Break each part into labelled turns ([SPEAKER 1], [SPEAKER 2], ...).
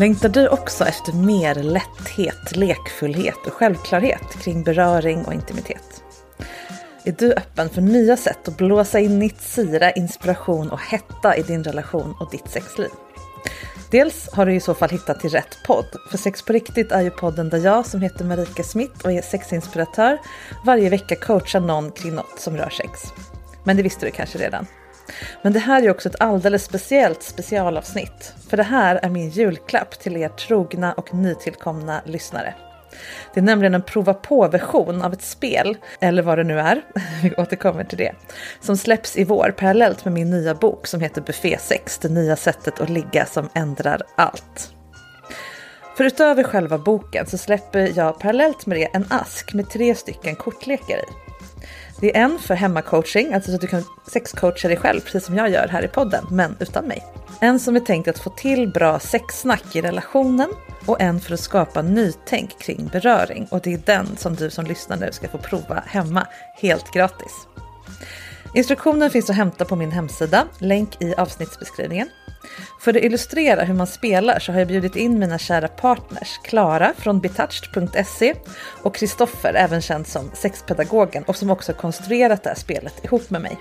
[SPEAKER 1] Längtar du också efter mer lätthet, lekfullhet och självklarhet kring beröring och intimitet? Är du öppen för nya sätt att blåsa in nytt syre, inspiration och hetta i din relation och ditt sexliv? Dels har du i så fall hittat till rätt podd. För Sex på riktigt är ju podden där jag som heter Marika Smith och är sexinspiratör varje vecka coachar någon kring något som rör sex. Men det visste du kanske redan. Men det här är också ett alldeles speciellt specialavsnitt. För det här är min julklapp till er trogna och nytillkomna lyssnare. Det är nämligen en prova på-version av ett spel, eller vad det nu är, vi återkommer till det, som släpps i vår parallellt med min nya bok som heter Buffé 6, det nya sättet att ligga som ändrar allt. För utöver själva boken så släpper jag parallellt med det en ask med tre stycken kortlekar i. Det är en för hemmacoaching, alltså så att du kan sexcoacha dig själv, precis som jag gör här i podden, men utan mig. En som är tänkt att få till bra sexsnack i relationen och en för att skapa nytänk kring beröring. Och det är den som du som lyssnar nu ska få prova hemma, helt gratis. Instruktionen finns att hämta på min hemsida, länk i avsnittsbeskrivningen. För att illustrera hur man spelar så har jag bjudit in mina kära partners Klara från betouched.se och Kristoffer, även känd som sexpedagogen och som också konstruerat det här spelet ihop med mig.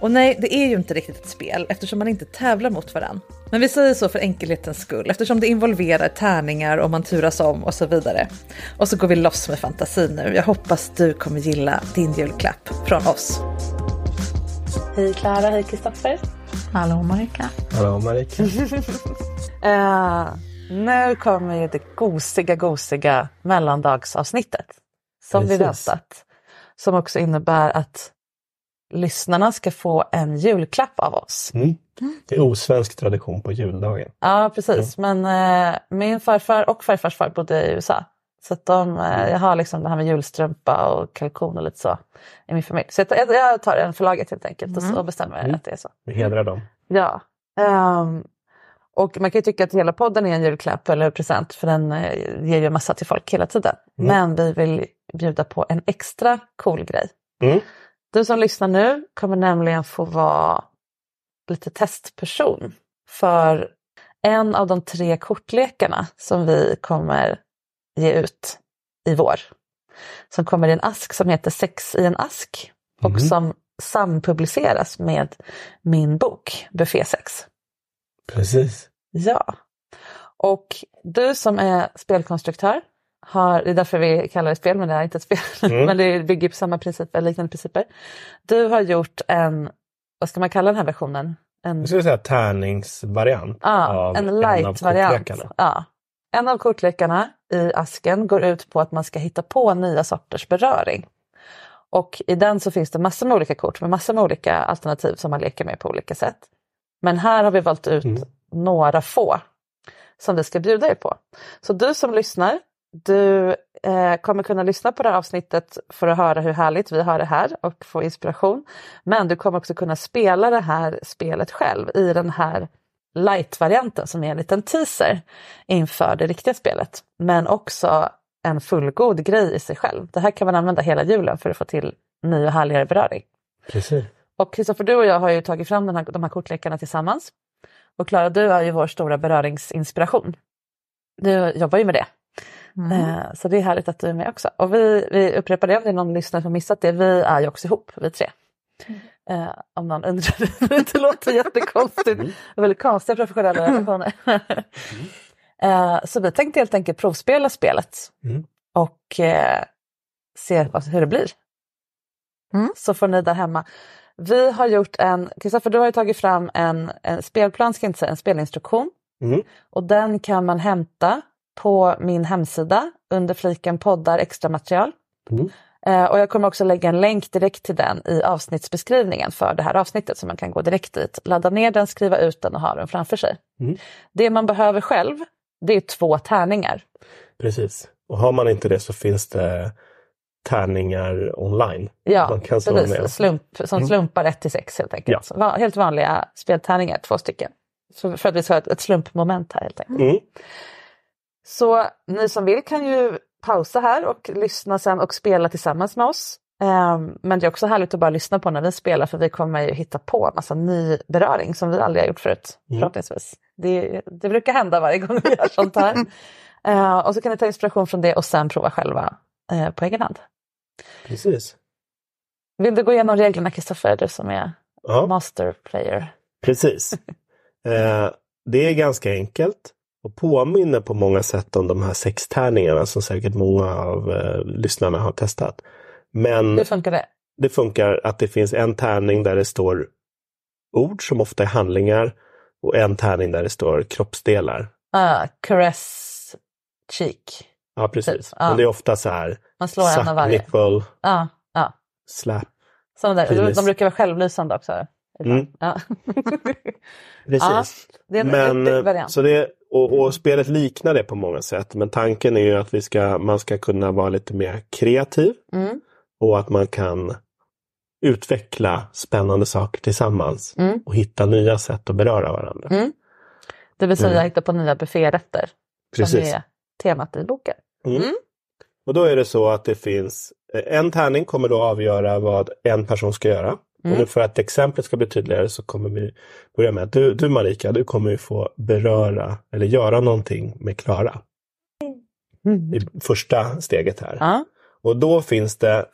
[SPEAKER 1] Och nej, det är ju inte riktigt ett spel eftersom man inte tävlar mot varann. Men vi säger så för enkelhetens skull eftersom det involverar tärningar och man turas om och så vidare. Och så går vi loss med fantasin nu. Jag hoppas du kommer gilla din julklapp från oss. Hej Klara, hej Kristoffer.
[SPEAKER 2] Hallå Marika.
[SPEAKER 3] Hallå Marika.
[SPEAKER 1] uh, nu kommer ju det gosiga, gosiga mellandagsavsnittet. Som
[SPEAKER 3] Precis.
[SPEAKER 1] vi väntat. Som också innebär att lyssnarna ska få en julklapp av oss.
[SPEAKER 3] Mm. Det är osvensk tradition på juldagen.
[SPEAKER 1] Ja, precis. Men eh, min farfar och farfars far bodde i USA. Så att de, eh, jag har liksom det här med julstrumpa och kalkon och lite så i min familj. Så jag, jag- tar en förlaget helt enkelt och, och bestämmer
[SPEAKER 3] Mm.
[SPEAKER 1] att det är så.
[SPEAKER 3] Vi hedrar dem.
[SPEAKER 1] Ja. Ehm, och man kan ju tycka att hela podden är en julklapp eller present för den eh, ger ju massa till folk hela tiden.
[SPEAKER 3] Mm.
[SPEAKER 1] Men vi vill bjuda på en extra cool grej.
[SPEAKER 3] Mm.
[SPEAKER 1] Du som lyssnar nu kommer nämligen få vara lite testperson för en av de tre kortlekarna som vi kommer ge ut i vår. Som kommer i en ask som heter Sex i en ask och
[SPEAKER 3] Mhm.
[SPEAKER 1] som sampubliceras med min bok Buffé 6.
[SPEAKER 3] Precis.
[SPEAKER 1] Ja. Och du som är spelkonstruktör, har, det är därför vi kallar det spel men det är inte ett spel,
[SPEAKER 3] Mm.
[SPEAKER 1] men det bygger på samma principer, liknande principer. Du har gjort en, vad ska man kalla den här versionen? En,
[SPEAKER 3] Jag skulle säga tärningsvariant.
[SPEAKER 1] ja, en light-variant. Ja. En av kortlekarna i asken går ut på att man ska hitta på nya sorters beröring. Och i den så finns det massor med olika kort med massor med olika alternativ som man leker med på olika sätt. Men här har vi valt ut
[SPEAKER 3] Mm.
[SPEAKER 1] några få som vi ska bjuda er på. Så du som lyssnar, du eh, kommer kunna lyssna på det här avsnittet för att höra hur härligt vi har det här och få inspiration. Men du kommer också kunna spela det här spelet själv i den här light-varianten som är en liten teaser inför det riktiga spelet. Men också en fullgod grej i sig själv. Det här kan man använda hela julen för att få till ny och härligare beröring.
[SPEAKER 3] Precis.
[SPEAKER 1] Och Kristoffer, du och jag har ju tagit fram den här, de här kortlekarna tillsammans. Och Klara, du är ju vår stora beröringsinspiration. Du jobbar ju med det. Eh, så det är härligt att du är med också. Och vi, vi upprepar det om det är någon lyssnare som missat det. Vi är ju också ihop, vi tre. Eh, om någon undrar, det låter jättekonstigt. Väldigt konstiga professionella relationer. eh, så vi tänkte helt enkelt provspela spelet.
[SPEAKER 3] Mm.
[SPEAKER 1] Och eh, se vad, hur det blir. Så får ni där hemma. Vi har gjort en, Kristoffer du har ju tagit fram en, en spelplan, ska jag inte säga, en spelinstruktion.
[SPEAKER 3] Mm.
[SPEAKER 1] Och den kan man hämta på min hemsida under fliken poddar extra material.
[SPEAKER 3] Mm.
[SPEAKER 1] Eh, och jag kommer också lägga en länk direkt till den i avsnittsbeskrivningen för det här avsnittet så man kan gå direkt dit, ladda ner den, skriva ut den och ha den framför sig.
[SPEAKER 3] Mm.
[SPEAKER 1] Det man behöver själv det är två tärningar.
[SPEAKER 3] Precis. Och har man inte det så finns det tärningar online.
[SPEAKER 1] Ja,
[SPEAKER 3] man kan slå med.
[SPEAKER 1] precis. Slump, som
[SPEAKER 3] Mm.
[SPEAKER 1] slumpar 1 till 6 helt enkelt. Va- Helt vanliga speltärningar, två stycken. Så för att vi ska ha ett, ett slumpmoment här helt enkelt.
[SPEAKER 3] Mm.
[SPEAKER 1] Så ni som vill kan ju pausa här och lyssna sen och spela tillsammans med oss. Ehm, Men det är också härligt att bara lyssna på när vi spelar för vi kommer ju hitta på massa ny beröring som vi aldrig har gjort förut.
[SPEAKER 3] Mm.
[SPEAKER 1] Förhoppningsvis. Det, det brukar hända varje gång vi gör sånt här. Eh, och så kan ni ta inspiration från det och sen prova själva eh, på egen hand.
[SPEAKER 3] Precis.
[SPEAKER 1] Vill du gå igenom reglerna Kristoffer, du som är
[SPEAKER 3] Ja.
[SPEAKER 1] master player?
[SPEAKER 3] Precis. Eh, det är ganska enkelt och påminner på många sätt om de här sextärningarna som säkert många av eh, lyssnarna har testat. Men
[SPEAKER 1] Hur funkar det?
[SPEAKER 3] det funkar att det finns en tärning där det står ord som ofta är handlingar och en tärning där det står kroppsdelar.
[SPEAKER 1] Ah, caress cheek.
[SPEAKER 3] Ja, precis.
[SPEAKER 1] Typ, ja.
[SPEAKER 3] Men det är ofta så här
[SPEAKER 1] Man slår en av
[SPEAKER 3] suck
[SPEAKER 1] varje.
[SPEAKER 3] nipple,
[SPEAKER 1] Ja, ja.
[SPEAKER 3] slap.
[SPEAKER 1] Sådana där.
[SPEAKER 3] Penis.
[SPEAKER 1] de brukar vara självlysande också.
[SPEAKER 3] Mm.
[SPEAKER 1] Ja.
[SPEAKER 3] Precis.
[SPEAKER 1] det är en
[SPEAKER 3] men,
[SPEAKER 1] riktig
[SPEAKER 3] eh,
[SPEAKER 1] variant.
[SPEAKER 3] så det, och, och spelet liknar det på många sätt. Men tanken är ju att vi ska, man ska kunna vara lite mer kreativ.
[SPEAKER 1] Mm.
[SPEAKER 3] Och att man kan utveckla spännande saker tillsammans.
[SPEAKER 1] Mm.
[SPEAKER 3] Och hitta nya sätt att beröra varandra.
[SPEAKER 1] Mm. Det vill säga
[SPEAKER 3] Mm.
[SPEAKER 1] hitta på nya bufférätter. Som
[SPEAKER 3] Precis.
[SPEAKER 1] är temat i boken.
[SPEAKER 3] Mm. Och då är det så att det finns eh, en tärning kommer då avgöra vad en person ska göra.
[SPEAKER 1] Mm.
[SPEAKER 3] Och nu för att exemplet ska bli tydligare så kommer vi börja med att du, du Marika, du kommer ju få beröra eller göra någonting med Klara. I första steget här.
[SPEAKER 1] Ja.
[SPEAKER 3] Och då finns det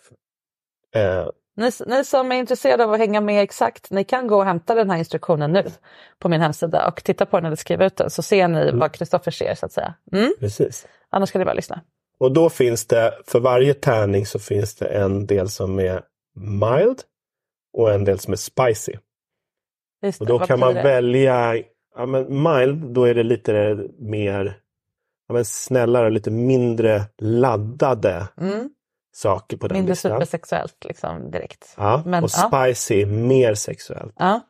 [SPEAKER 3] eh,
[SPEAKER 1] Ni, ni som är intresserade av att hänga med exakt, ni kan gå och hämta den här instruktionen nu på min hemsida och titta på den eller skriva ut den så ser ni vad Kristoffer ser så att säga. Mm.
[SPEAKER 3] precis.
[SPEAKER 1] Annars ska ni bara lyssna.
[SPEAKER 3] Och då finns det, för varje tärning så finns det en del som är mild och en del som är spicy.
[SPEAKER 1] Just
[SPEAKER 3] Och då kan man
[SPEAKER 1] det?
[SPEAKER 3] välja, ja men mild, då är det lite mer ja, men snällare, lite mindre laddade
[SPEAKER 1] Mm.
[SPEAKER 3] saker på den
[SPEAKER 1] Mindre
[SPEAKER 3] listan.
[SPEAKER 1] supersexuellt liksom direkt.
[SPEAKER 3] Ja,
[SPEAKER 1] Men,
[SPEAKER 3] och
[SPEAKER 1] ja.
[SPEAKER 3] spicy, mer sexuellt.
[SPEAKER 1] Ja.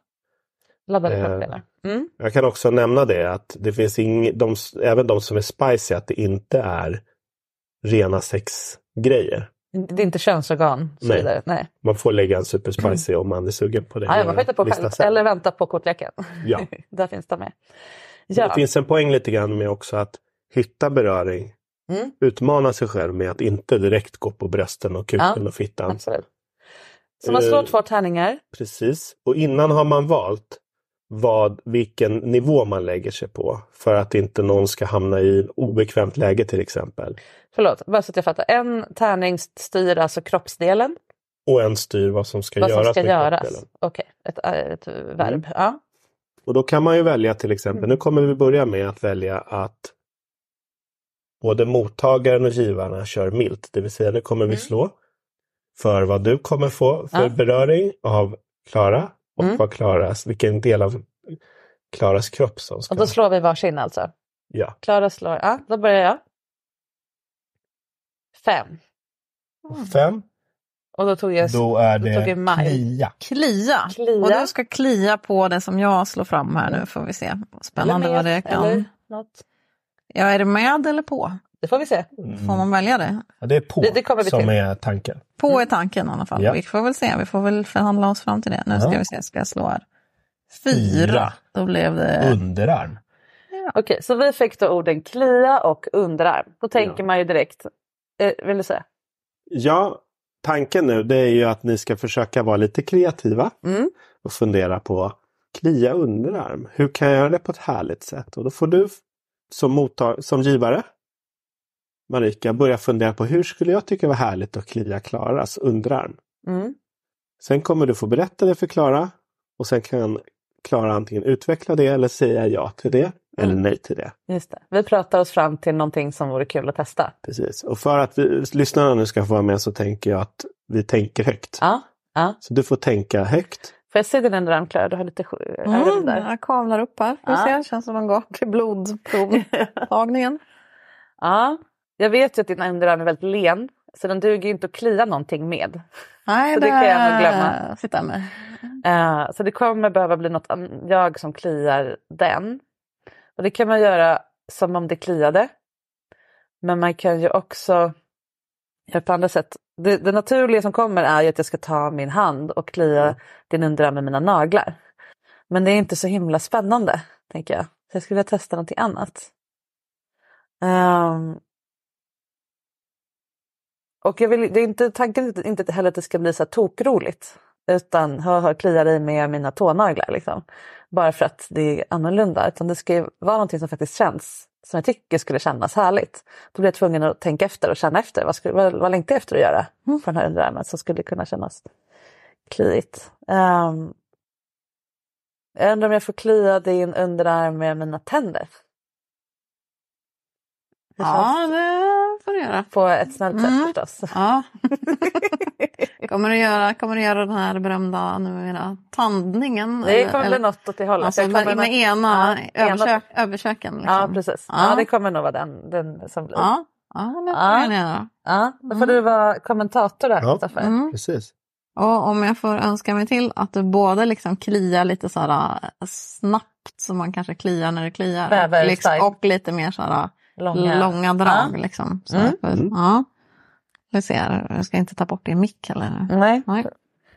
[SPEAKER 1] Laddade
[SPEAKER 3] Eh.
[SPEAKER 1] Mm.
[SPEAKER 3] Jag kan också nämna det att det finns ing, de, även de som är spicy, att det inte är rena sexgrejer.
[SPEAKER 1] Det är inte könsorgan så
[SPEAKER 3] Nej.
[SPEAKER 1] vidare. Nej.
[SPEAKER 3] Man får lägga en super spicy om man är sugen på det.
[SPEAKER 1] Ja, man får hitta på själv. Eller vänta på kortleken.
[SPEAKER 3] Ja.
[SPEAKER 1] Där finns de med. Ja.
[SPEAKER 3] Det finns en poäng lite grann med också att hitta beröring.
[SPEAKER 1] Mm.
[SPEAKER 3] Utmana sig själv med att inte direkt gå på brösten och kuken och fittan.
[SPEAKER 1] Absolut. Så man slår
[SPEAKER 3] Eh,
[SPEAKER 1] två tärningar.
[SPEAKER 3] Precis. Och innan har man valt vad, vilken nivå man lägger sig på. För att inte någon ska hamna i obekvämt läge till exempel.
[SPEAKER 1] Förlåt, bara så att jag fattar. En tärning styr alltså kroppsdelen.
[SPEAKER 3] Och en styr vad som ska
[SPEAKER 1] vad
[SPEAKER 3] göras
[SPEAKER 1] som ska göras. Okej, ett, ett verb.
[SPEAKER 3] Mm.
[SPEAKER 1] Ja.
[SPEAKER 3] Och då kan man ju välja till exempel, nu kommer vi börja med att välja att både mottagaren och givarna kör milt. Det vill säga nu kommer vi slå för vad du kommer få för
[SPEAKER 1] Mm. Ja.
[SPEAKER 3] beröring av Klara och
[SPEAKER 1] Mm.
[SPEAKER 3] vad Klaras, vilken del av Klaras kropp som ska...
[SPEAKER 1] Och då slår vi varsin alltså.
[SPEAKER 3] Ja.
[SPEAKER 1] Klara slår, ja då börjar jag. Fem.
[SPEAKER 3] Fem.
[SPEAKER 1] Och då tog jag,
[SPEAKER 3] Då är
[SPEAKER 1] då
[SPEAKER 3] det
[SPEAKER 1] tog jag maj.
[SPEAKER 3] klia.
[SPEAKER 2] Klia.
[SPEAKER 1] Klia.
[SPEAKER 2] Och du ska klia på det som jag slår fram här nu får vi se. Spännande vad det kan.
[SPEAKER 1] Något.
[SPEAKER 2] Ja, är det med eller på?
[SPEAKER 1] Det får vi se.
[SPEAKER 2] Får man välja det?
[SPEAKER 3] Ja, det är på
[SPEAKER 1] Det- det kommer vi
[SPEAKER 3] som
[SPEAKER 1] till.
[SPEAKER 3] är tanken.
[SPEAKER 2] På är tanken i alla fall.
[SPEAKER 3] Ja.
[SPEAKER 2] Vi får väl se, vi får väl förhandla oss fram till det. Nu ska
[SPEAKER 3] Ja.
[SPEAKER 2] vi se, ska jag slå här. Fyra.
[SPEAKER 3] Fyra.
[SPEAKER 2] Då blev det...
[SPEAKER 3] Underarm.
[SPEAKER 1] Okej, så vi fick då orden klia och underarm. Då tänker man ju direkt, eh, vill du säga?
[SPEAKER 3] Ja, tanken nu det är ju att ni ska försöka vara lite kreativa
[SPEAKER 1] Mm.
[SPEAKER 3] och fundera på klia underarm. Hur kan jag göra det på ett härligt sätt? Och då får du som, mottag- som givare, Marika, börja fundera på hur skulle jag tycka var härligt att klia Klaras underarm?
[SPEAKER 1] Mm.
[SPEAKER 3] Sen kommer du få berätta det för Klara och sen kan Klara antingen utveckla det eller säga ja till det eller nej till det.
[SPEAKER 1] Just det. Vi pratar oss fram till någonting som vore kul att testa.
[SPEAKER 3] Precis. Och för att vi, lyssnarna nu ska få vara med så tänker jag att vi tänker högt.
[SPEAKER 1] Ja. ja.
[SPEAKER 3] Så du får tänka högt.
[SPEAKER 1] Får jag se din underarm Clara? Du har lite
[SPEAKER 2] Mm,
[SPEAKER 1] där.
[SPEAKER 2] jag kavlar upp här. Får
[SPEAKER 1] Ja.
[SPEAKER 2] se, känns som de går till blodprovtagningen.
[SPEAKER 1] Ja. Jag vet ju att din underarm är väldigt len. Så den duger ju inte att klia någonting med.
[SPEAKER 2] Nej,
[SPEAKER 1] Så det kan jag nog glömma.
[SPEAKER 2] Sitta med.
[SPEAKER 1] Eh, så det kommer behöva bli något jag som kliar den. Och det kan man göra som om det kliade. Men man kan ju också göra på andra sätt. Det, det naturliga som kommer är ju att jag ska ta min hand och klia din underarm med mina naglar. Men det är inte så himla spännande, tänker jag. Så jag skulle vilja testa någonting annat. Ehm, och jag vill, det är inte, tanken är inte- heller att det ska bli så här tokroligt. Utan hör, hör, kliar i med mina tånaglar liksom. Bara för att det är annorlunda. Utan det ska ju vara någonting som faktiskt känns, som jag tycker skulle kännas härligt. Då blir jag tvungen att tänka efter och känna efter. Vad, skulle, vad, vad längtar jag efter att göra på den här underarmen som skulle kunna kännas kliigt. Um, jag undrar om jag får klia din underarm med mina tänder. Det
[SPEAKER 2] Ja, det du göra.
[SPEAKER 1] på ett snällt sätt
[SPEAKER 2] Mm.
[SPEAKER 1] förstås.
[SPEAKER 2] Ja. kommer, du göra, kommer du göra den här berömda numera tandningen?
[SPEAKER 1] Det
[SPEAKER 2] eller-
[SPEAKER 1] kommer bli
[SPEAKER 2] eller-
[SPEAKER 1] något åt det hållet.
[SPEAKER 2] Alltså med, med ena,
[SPEAKER 1] Ja, ena-
[SPEAKER 2] överköken? Liksom.
[SPEAKER 1] Ja precis. Ja. det kommer nog vara den, den som blir.
[SPEAKER 2] Ja, ja det får
[SPEAKER 1] Ja. Ja, då får du vara kommentator där
[SPEAKER 3] Ja.
[SPEAKER 1] Kristoffer.
[SPEAKER 2] Mm.
[SPEAKER 3] Precis.
[SPEAKER 2] Och om jag får önska mig till att du både liksom kliar lite så här äh, snabbt som man kanske kliar när det kliar.
[SPEAKER 1] Bäver
[SPEAKER 2] liksom, och lite mer så här
[SPEAKER 1] Långa.
[SPEAKER 2] långa, drag.
[SPEAKER 1] Ja.
[SPEAKER 2] Liksom, så
[SPEAKER 1] Mm.
[SPEAKER 2] för- Ja. Vi ser, jag ska inte ta bort din mick heller.
[SPEAKER 1] Nej.
[SPEAKER 2] Nej.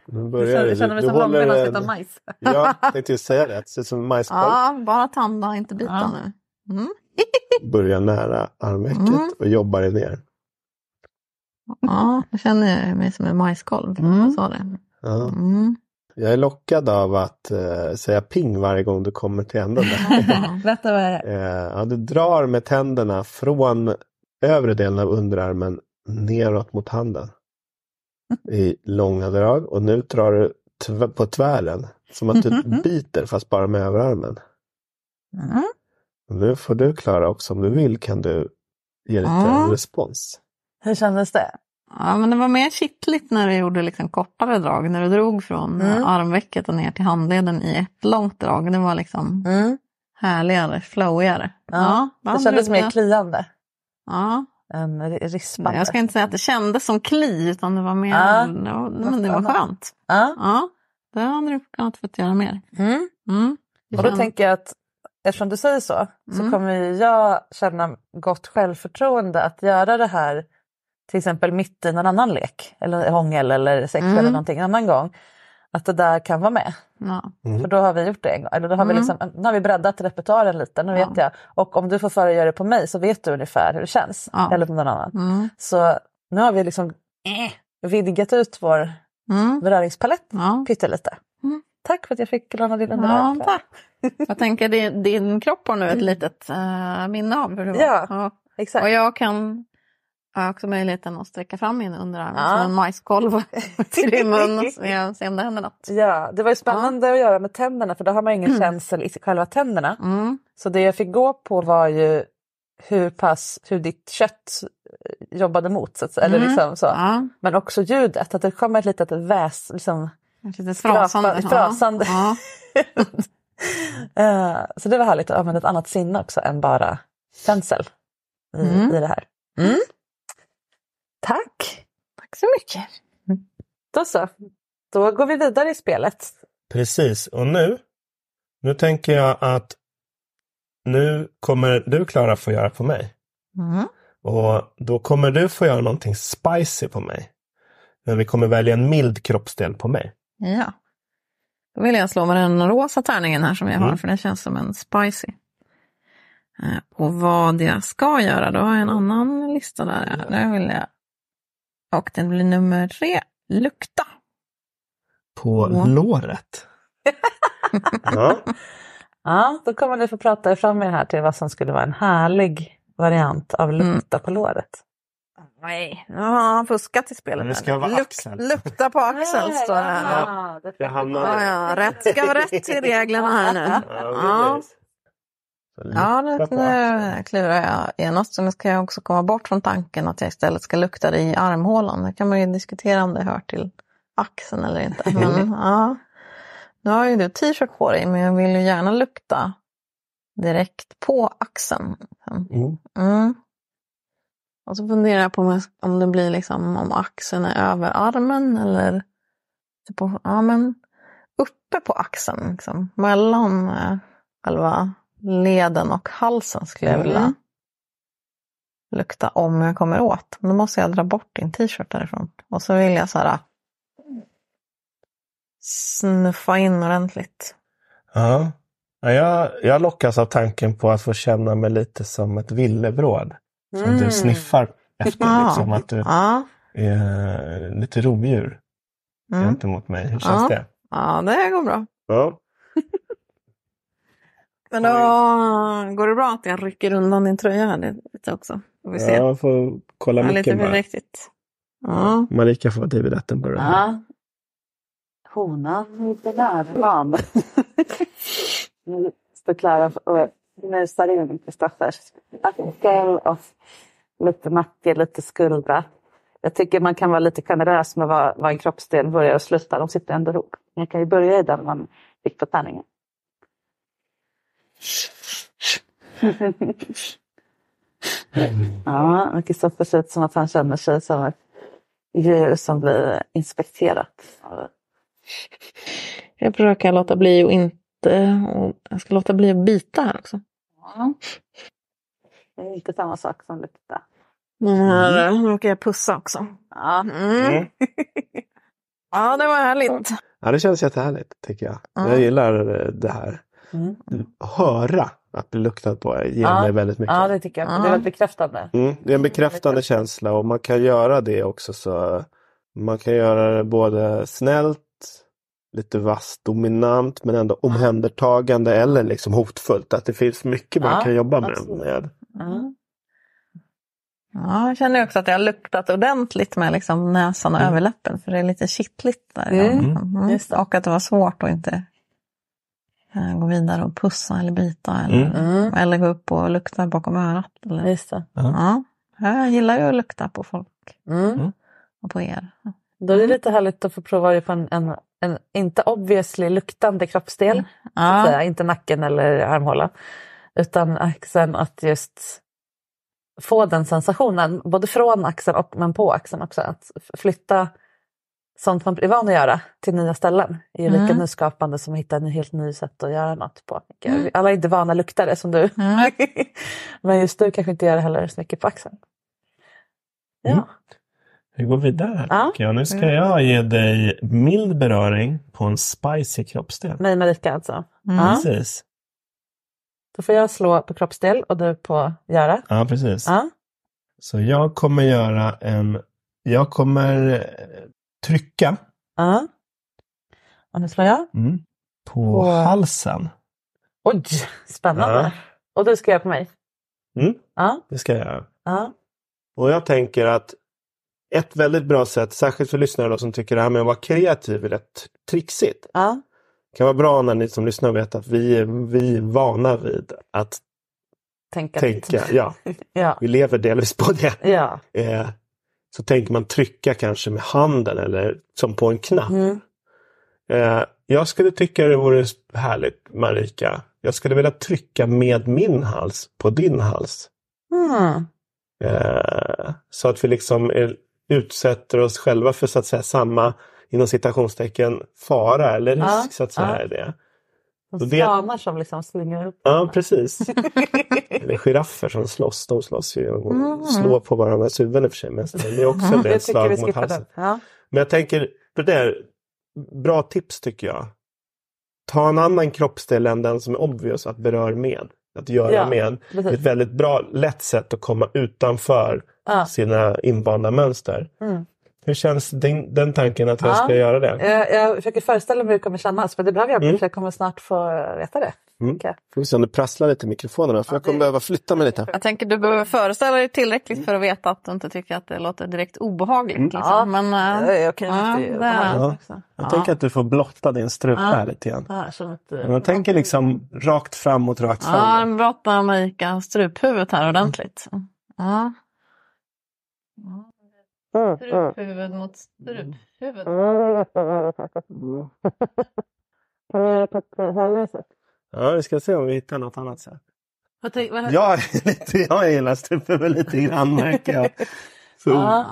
[SPEAKER 3] Nu
[SPEAKER 1] Jag
[SPEAKER 3] börjar det.
[SPEAKER 1] jag känner mig
[SPEAKER 3] Du
[SPEAKER 1] som långben
[SPEAKER 3] håller
[SPEAKER 1] och ska majs.
[SPEAKER 3] Ja, jag tänkte just säga det. Det ser ut som majskolv.
[SPEAKER 2] Ja, bara tanda, inte bita
[SPEAKER 1] Ja.
[SPEAKER 2] nu. Mm.
[SPEAKER 3] Börjar nära armvecket
[SPEAKER 2] Mm.
[SPEAKER 3] och jobbar dig ner.
[SPEAKER 2] Ja, jag känner mig som en majskolv.
[SPEAKER 1] Mm.
[SPEAKER 2] Så det.
[SPEAKER 3] Ja.
[SPEAKER 2] Mm.
[SPEAKER 3] Jag är lockad av att eh, säga ping varje gång du kommer till änden.
[SPEAKER 1] Berätta vad det är.
[SPEAKER 3] eh, ja, du drar med tänderna från övre delen av underarmen neråt mot handen. I långa drag och nu drar du tv- på tvären. Som att du biter fast bara med överarmen.
[SPEAKER 1] Mm.
[SPEAKER 3] Nu får du Klara också om du vill kan du ge lite
[SPEAKER 2] Ja.
[SPEAKER 3] respons.
[SPEAKER 1] Hur kändes det?
[SPEAKER 2] Ja, men det var mer kittligt när du gjorde liksom kortare drag. När du drog från
[SPEAKER 1] Mm.
[SPEAKER 2] armvecket och ner till handleden i ett långt drag. Det var liksom
[SPEAKER 1] Mm.
[SPEAKER 2] härligare, flowigare.
[SPEAKER 1] Ja,
[SPEAKER 2] vad
[SPEAKER 1] det kändes mer kliande
[SPEAKER 2] Ja,
[SPEAKER 1] än ri- rispande.
[SPEAKER 2] jag ska inte säga att det kändes som kli utan det var mer,
[SPEAKER 1] Ja,
[SPEAKER 2] det var, men det var skönt.
[SPEAKER 1] Ja.
[SPEAKER 2] Ja, det hade du kunnat fått göra mer.
[SPEAKER 1] Mm.
[SPEAKER 2] Mm.
[SPEAKER 1] Och då tänker jag att eftersom du säger så, så
[SPEAKER 2] Mm.
[SPEAKER 1] kommer jag känna gott självförtroende att göra det här till exempel mitt i någon annan lek eller hångel eller sex
[SPEAKER 2] Mm.
[SPEAKER 1] eller någonting en annan gång. Att det där kan vara med.
[SPEAKER 2] ja.
[SPEAKER 3] Mm.
[SPEAKER 1] För då har vi gjort det en gång. Eller då har, vi
[SPEAKER 2] Mm.
[SPEAKER 1] liksom, nu har vi breddat repertoaren lite, nu
[SPEAKER 2] Ja.
[SPEAKER 1] vet jag. Och om du får för att göra det på mig så vet du ungefär hur det känns.
[SPEAKER 2] Ja.
[SPEAKER 1] Eller på någon annan.
[SPEAKER 2] Mm.
[SPEAKER 1] Så nu har vi liksom eh, vidgat ut vår
[SPEAKER 2] Mm.
[SPEAKER 1] beröringspalett
[SPEAKER 2] Ja.
[SPEAKER 1] pyttelite.
[SPEAKER 2] Mm.
[SPEAKER 1] Tack för att jag fick låna din
[SPEAKER 2] Ja,
[SPEAKER 1] underarm.
[SPEAKER 2] tack. Jag tänker din, din kropp har nu ett litet uh, minne av hur det var.
[SPEAKER 1] Ja.
[SPEAKER 2] Ja.
[SPEAKER 1] Exakt.
[SPEAKER 2] Och jag kan har också möjligheten att sträcka fram min underarm
[SPEAKER 1] Ja.
[SPEAKER 2] som en majskolv till din mun och se, om det händer något.
[SPEAKER 1] Ja, det var ju spännande att göra med tänderna för då har man ingen känsel i själva tänderna.
[SPEAKER 2] Mm.
[SPEAKER 1] Så det jag fick gå på var ju hur pass, hur ditt kött eh, jobbade mot. Så eller
[SPEAKER 2] Mm.
[SPEAKER 1] liksom så.
[SPEAKER 2] Ja,
[SPEAKER 1] Men också ljudet, att det kommer ett litet väs. Liksom,
[SPEAKER 2] lite
[SPEAKER 1] Skrapa-
[SPEAKER 2] frasande.
[SPEAKER 1] frasande.
[SPEAKER 2] Ja.
[SPEAKER 1] Eh, så det var härligt att använda ett annat sinne också än bara känsel i,
[SPEAKER 2] Mm.
[SPEAKER 1] i det här. Mm. Tack!
[SPEAKER 2] Tack så mycket.
[SPEAKER 1] Då så. Då går vi vidare i spelet.
[SPEAKER 3] Precis, och nu, nu tänker jag att nu kommer du Klara få göra på mig.
[SPEAKER 2] Mm.
[SPEAKER 3] Och då kommer du få göra någonting spicy på mig. Men vi kommer välja en mild kroppsdel på mig.
[SPEAKER 2] Ja. Då vill jag slå med den rosa tärningen här som jag har,
[SPEAKER 3] Mm.
[SPEAKER 2] för den känns som en spicy. Eh, Och vad jag ska göra, då har jag en annan lista där. Där vill jag. Och den blir nummer tre, lukta.
[SPEAKER 3] På
[SPEAKER 2] Ja.
[SPEAKER 3] låret. ja.
[SPEAKER 1] Ja, då kommer ni få prata er fram er här till vad som skulle vara en härlig variant av lukta på låret.
[SPEAKER 2] Nej, nu har han fuskat i spelet.
[SPEAKER 3] Det ska vara
[SPEAKER 2] Luk-
[SPEAKER 3] axel.
[SPEAKER 2] Lukta på axeln står det här.
[SPEAKER 1] Ja,
[SPEAKER 2] ja, rätt ska vara rätt i reglerna här nu.
[SPEAKER 3] Ja,
[SPEAKER 2] Ja, nu, nu klurar jag genast. Så nu ska jag också komma bort från tanken att jag istället ska lukta det i armhålan. Det kan man ju diskutera om det hör till axeln eller inte. Men, ja. Nu har ju du t-shirt på dig, men jag vill ju gärna lukta direkt på axeln.
[SPEAKER 3] Mm.
[SPEAKER 2] Mm. Och så funderar jag på om det blir liksom om axeln är över armen eller typ på, ja, men uppe på axeln. Liksom, mellan eh, själva leden och halsen skulle jag vilja
[SPEAKER 1] Mm.
[SPEAKER 2] lukta om jag kommer åt. Men då måste jag dra bort din t-shirt därifrån. Och så vill jag så här snuffa in ordentligt.
[SPEAKER 3] Ja. Ja, jag, jag lockas av tanken på att få känna mig lite som ett villebråd. Som
[SPEAKER 1] Mm.
[SPEAKER 3] du sniffar efter,
[SPEAKER 2] Ja.
[SPEAKER 3] liksom att du
[SPEAKER 2] Ja,
[SPEAKER 3] är lite rovdjur
[SPEAKER 2] mm.
[SPEAKER 3] gentemot mig. Hur känns
[SPEAKER 2] Ja.
[SPEAKER 3] det?
[SPEAKER 2] ja det går bra.
[SPEAKER 3] Ja.
[SPEAKER 2] Men då går det bra att jag rycker undan din tröja här lite också. Får vi se.
[SPEAKER 3] Jag får kolla
[SPEAKER 2] Ja, lite
[SPEAKER 3] mycket bara.
[SPEAKER 2] försiktigt. Ja.
[SPEAKER 3] Marika får David Attenborough. här.
[SPEAKER 1] Ja. Honan lite närvan. Nu står Klara och musar in Kristoffers axel och lite nacke, lite skuldra. Jag tycker man kan vara lite generös med vad, vad en kroppsdel börjar och slutar. De sitter ändå ihop. Man kan ju börja i den man fick på tärningen. Ja, och Kristoffer ser ut som att han känner sig som ett djur som blir inspekterat.
[SPEAKER 2] Jag försöker låta bli och inte... Och jag ska låta bli att bita här också.
[SPEAKER 1] Ja. Det är inte samma sak som lukta.
[SPEAKER 2] Men här mm. råkar jag pussa också.
[SPEAKER 1] Ja.
[SPEAKER 2] Mm.
[SPEAKER 3] Mm.
[SPEAKER 2] Ja, det var härligt.
[SPEAKER 3] Ja, det känns jättehärligt tycker jag.
[SPEAKER 2] Ja.
[SPEAKER 3] Jag gillar eh, det här.
[SPEAKER 1] Mm.
[SPEAKER 3] Höra att bli luktad på ger
[SPEAKER 1] Ja.
[SPEAKER 3] mig väldigt mycket.
[SPEAKER 1] ja, det tycker jag. Det är väldigt bekräftande.
[SPEAKER 3] Mm, det är en bekräftande känsla och man kan göra det också så man kan göra det både snällt, lite vasst, dominant men ändå omhändertagande eller liksom hotfullt. Att det finns mycket man
[SPEAKER 1] Ja,
[SPEAKER 3] kan jobba med.
[SPEAKER 1] absolut.
[SPEAKER 3] med.
[SPEAKER 1] Ja.
[SPEAKER 2] Ja, jag känner också att jag har luktat ordentligt med liksom näsan och
[SPEAKER 3] Mm.
[SPEAKER 2] överläppen. För det är lite kittligt där.
[SPEAKER 1] Mm.
[SPEAKER 2] Mm.
[SPEAKER 1] Just det.
[SPEAKER 2] Och att det var svårt att inte gå vidare och pussa eller bita. Eller,
[SPEAKER 1] Mm.
[SPEAKER 2] eller gå upp och lukta bakom örat. Eller.
[SPEAKER 1] Just det.
[SPEAKER 2] Ja, jag gillar ju att lukta på folk
[SPEAKER 1] Mm.
[SPEAKER 2] och på er.
[SPEAKER 1] Då är det lite härligt att få prova det på en, en, en inte obviously luktande kroppsdel. Så att
[SPEAKER 2] Ja,
[SPEAKER 1] säga. Inte nacken eller armhålan. Utan axeln att just få den sensationen, både från axeln och men på axeln också. Att flytta sånt man är van att göra till nya ställen är ju lika
[SPEAKER 2] Mm.
[SPEAKER 1] nyskapande som att hitta en helt ny sätt att göra något på.
[SPEAKER 2] Mm.
[SPEAKER 1] Alla är inte vana luktare som du.
[SPEAKER 2] Mm.
[SPEAKER 1] men just du kanske inte gör det heller så mycket på axeln. Ja.
[SPEAKER 3] Mm. Vi går vidare
[SPEAKER 1] Ja.
[SPEAKER 3] jag. Nu ska jag ge dig mild beröring på en spicy kroppsdel.
[SPEAKER 1] Mig Marika alltså.
[SPEAKER 2] Mm.
[SPEAKER 1] Ja.
[SPEAKER 3] Precis.
[SPEAKER 1] Då får jag slå på kroppsdel och du på göra.
[SPEAKER 3] Ja, precis.
[SPEAKER 1] Ja.
[SPEAKER 3] Så jag kommer göra en... Jag kommer trycka
[SPEAKER 1] Ja. Och nu slår jag.
[SPEAKER 3] mm, på
[SPEAKER 1] På-
[SPEAKER 3] halsen.
[SPEAKER 1] Oj, spännande.
[SPEAKER 3] Ja.
[SPEAKER 1] Och du ska göra på mig.
[SPEAKER 3] Mm,
[SPEAKER 1] Ja.
[SPEAKER 3] det ska jag göra.
[SPEAKER 1] Ja.
[SPEAKER 3] Och jag tänker att ett väldigt bra sätt, särskilt för lyssnare då, som tycker det här med att vara kreativ är rätt trixigt.
[SPEAKER 1] Ja.
[SPEAKER 3] Det kan vara bra när ni som lyssnar vet att vi, vi är vana vid att
[SPEAKER 1] Tänka.
[SPEAKER 3] tänka. Ja,
[SPEAKER 1] Ja.
[SPEAKER 3] vi lever delvis på det.
[SPEAKER 1] Ja.
[SPEAKER 3] Eh, så tänker man trycka kanske med handen eller som på en knapp.
[SPEAKER 1] Mm.
[SPEAKER 3] Eh, jag skulle tycka det vore härligt Marika. Jag skulle vilja trycka med min hals på din hals.
[SPEAKER 1] Mm.
[SPEAKER 3] Eh, så att vi liksom är, utsätter oss själva för så att säga samma inom citationstecken fara eller risk
[SPEAKER 1] Ja,
[SPEAKER 3] så att säga.
[SPEAKER 1] ja.
[SPEAKER 3] Det. Och det-
[SPEAKER 1] svanar som liksom slingar upp.
[SPEAKER 3] Ja, precis. eller giraffer som slåss. De slåss ju och slår på varandras huvuden i och för sig. Men det är också
[SPEAKER 1] tycker vi
[SPEAKER 3] slag mot halsen.
[SPEAKER 1] Ja.
[SPEAKER 3] Men jag tänker, det där, bra tips tycker jag. Ta en annan kroppsdel än den som är obvious att berör med. Att göra
[SPEAKER 1] Ja,
[SPEAKER 3] med. Det är
[SPEAKER 1] precis.
[SPEAKER 3] ett väldigt bra, lätt sätt att komma utanför
[SPEAKER 1] Ja.
[SPEAKER 3] sina invanda mönster.
[SPEAKER 1] Mm.
[SPEAKER 3] Hur känns den, den tanken att jag
[SPEAKER 1] Ja.
[SPEAKER 3] ska göra det?
[SPEAKER 1] Jag, jag försöker föreställa mig hur det kommer kännas, men det behöver jag inte
[SPEAKER 3] Mm.
[SPEAKER 1] för jag kommer snart få veta det.
[SPEAKER 3] Mm.
[SPEAKER 1] Okej.
[SPEAKER 3] Får vi se om det prasslar lite i mikrofonerna för jag kommer behöva flytta mig lite.
[SPEAKER 2] Jag tänker du behöver föreställa dig tillräckligt för att veta att du inte tycker att det låter direkt obehagligt.
[SPEAKER 3] Mm.
[SPEAKER 2] Liksom.
[SPEAKER 1] Ja,
[SPEAKER 2] Men,
[SPEAKER 1] Ja,
[SPEAKER 2] äh,
[SPEAKER 1] jag kan ju
[SPEAKER 2] ja,
[SPEAKER 1] inte-
[SPEAKER 2] det är
[SPEAKER 3] Ja. Jag
[SPEAKER 2] Ja.
[SPEAKER 3] tänker att du får blotta din strupe
[SPEAKER 1] Ja.
[SPEAKER 3] här lite grann.
[SPEAKER 1] Det eh,
[SPEAKER 3] Jag tänker liksom rakt framåt, rakt
[SPEAKER 2] Ja,
[SPEAKER 3] fram.
[SPEAKER 2] den brottar Marika struphuvudet här ordentligt. Ja. Struphuvud mot struphuvud.
[SPEAKER 3] Ja, vi ska se om vi hittar något annat sätt.
[SPEAKER 1] Vad tänk- vad-
[SPEAKER 3] Jag är lite, jag gillar struphuvud lite grann märker jag. Så,
[SPEAKER 1] Ja.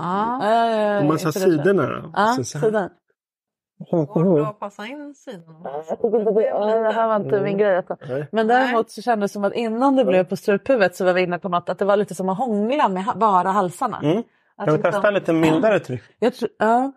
[SPEAKER 2] Ja.
[SPEAKER 3] Massa
[SPEAKER 1] inte det.
[SPEAKER 3] sidorna då.
[SPEAKER 1] Ja,
[SPEAKER 3] Så så här.
[SPEAKER 1] sidan.
[SPEAKER 2] Svårt att passa in sidorna.
[SPEAKER 1] Det, här var inte min grej. Alltså.
[SPEAKER 3] Nej.
[SPEAKER 1] Men däremot så kändes det som att innan det blev på struphuvudet så var vi inne på något att det var lite som att hångla med bara halsarna.
[SPEAKER 3] Mm.
[SPEAKER 1] Att
[SPEAKER 3] Kan vi testa lite mildare tryck?
[SPEAKER 1] Jag tror, ja.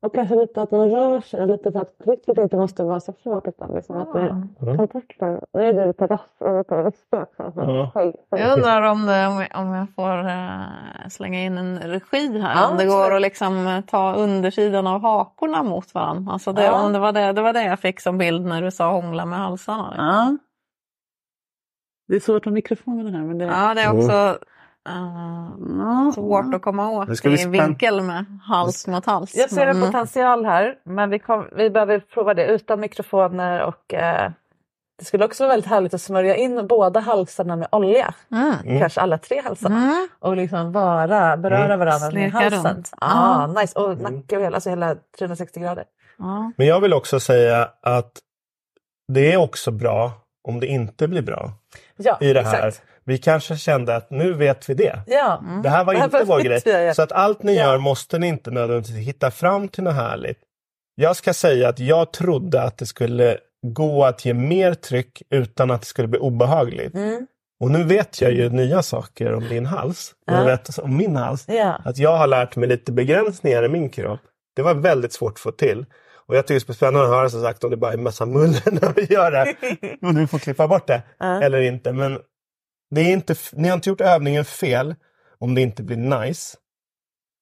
[SPEAKER 1] Och kanske lite att man rör sig, lite så att trycket inte måste vara så hårt utan liksom att det
[SPEAKER 3] Mm.
[SPEAKER 1] kontakten. Nu är det lite rass och lite röster.
[SPEAKER 3] Ja.
[SPEAKER 2] Jag undrar om, det, om jag- om jag får eh, slänga in en regi här.
[SPEAKER 1] Ja,
[SPEAKER 2] om det går att liksom eh, ta undersidan av hakorna mot varandra. Alltså det,
[SPEAKER 1] Ja.
[SPEAKER 2] om det, var det, det var det jag fick som bild när du sa hångla med halsarna.
[SPEAKER 1] Ja. Det är svårt med mikrofonen här men det...
[SPEAKER 2] Ja, det är också eh, svårt att komma åt
[SPEAKER 3] vi
[SPEAKER 2] i vinkel med hals mot hals.
[SPEAKER 1] Jag ser en potential här men vi, kom, vi behöver prova det utan mikrofoner och eh, det skulle också vara väldigt härligt att smörja in båda halsarna med olja.
[SPEAKER 2] Mm.
[SPEAKER 1] Kanske alla tre halsarna.
[SPEAKER 2] Mm.
[SPEAKER 1] Och liksom bara beröra
[SPEAKER 3] Mm.
[SPEAKER 1] varandra med halsen.
[SPEAKER 2] runt.
[SPEAKER 1] Ah,
[SPEAKER 2] Ja.
[SPEAKER 1] nice. Och nacke och hela, alltså hela 360 grader.
[SPEAKER 2] Ja.
[SPEAKER 3] Men jag vill också säga att det är också bra om det inte blir bra
[SPEAKER 1] Ja,
[SPEAKER 3] i det här.
[SPEAKER 1] exakt.
[SPEAKER 3] Vi kanske kände att nu vet vi det.
[SPEAKER 1] Ja.
[SPEAKER 3] Det här var
[SPEAKER 1] Det här
[SPEAKER 3] inte vår grej.
[SPEAKER 1] jag.
[SPEAKER 3] Så att allt ni
[SPEAKER 1] Ja.
[SPEAKER 3] gör måste ni inte nödvändigtvis hitta fram till något härligt. Jag ska säga att jag trodde att det skulle gå att ge mer tryck utan att det skulle bli obehagligt.
[SPEAKER 1] Mm.
[SPEAKER 3] Och nu vet jag ju nya saker om din hals.
[SPEAKER 1] Ja.
[SPEAKER 3] Jag vet om min hals.
[SPEAKER 1] Ja.
[SPEAKER 3] Att jag har lärt mig lite begränsningar i min kropp. Det var väldigt svårt att få till. Och jag tycker det är spännande att höra som sagt om det bara är en massa muller när vi gör det. Och du får klippa bort det.
[SPEAKER 1] Ja.
[SPEAKER 3] Eller inte. Men det är inte, ni har inte gjort övningen fel om det inte blir nice.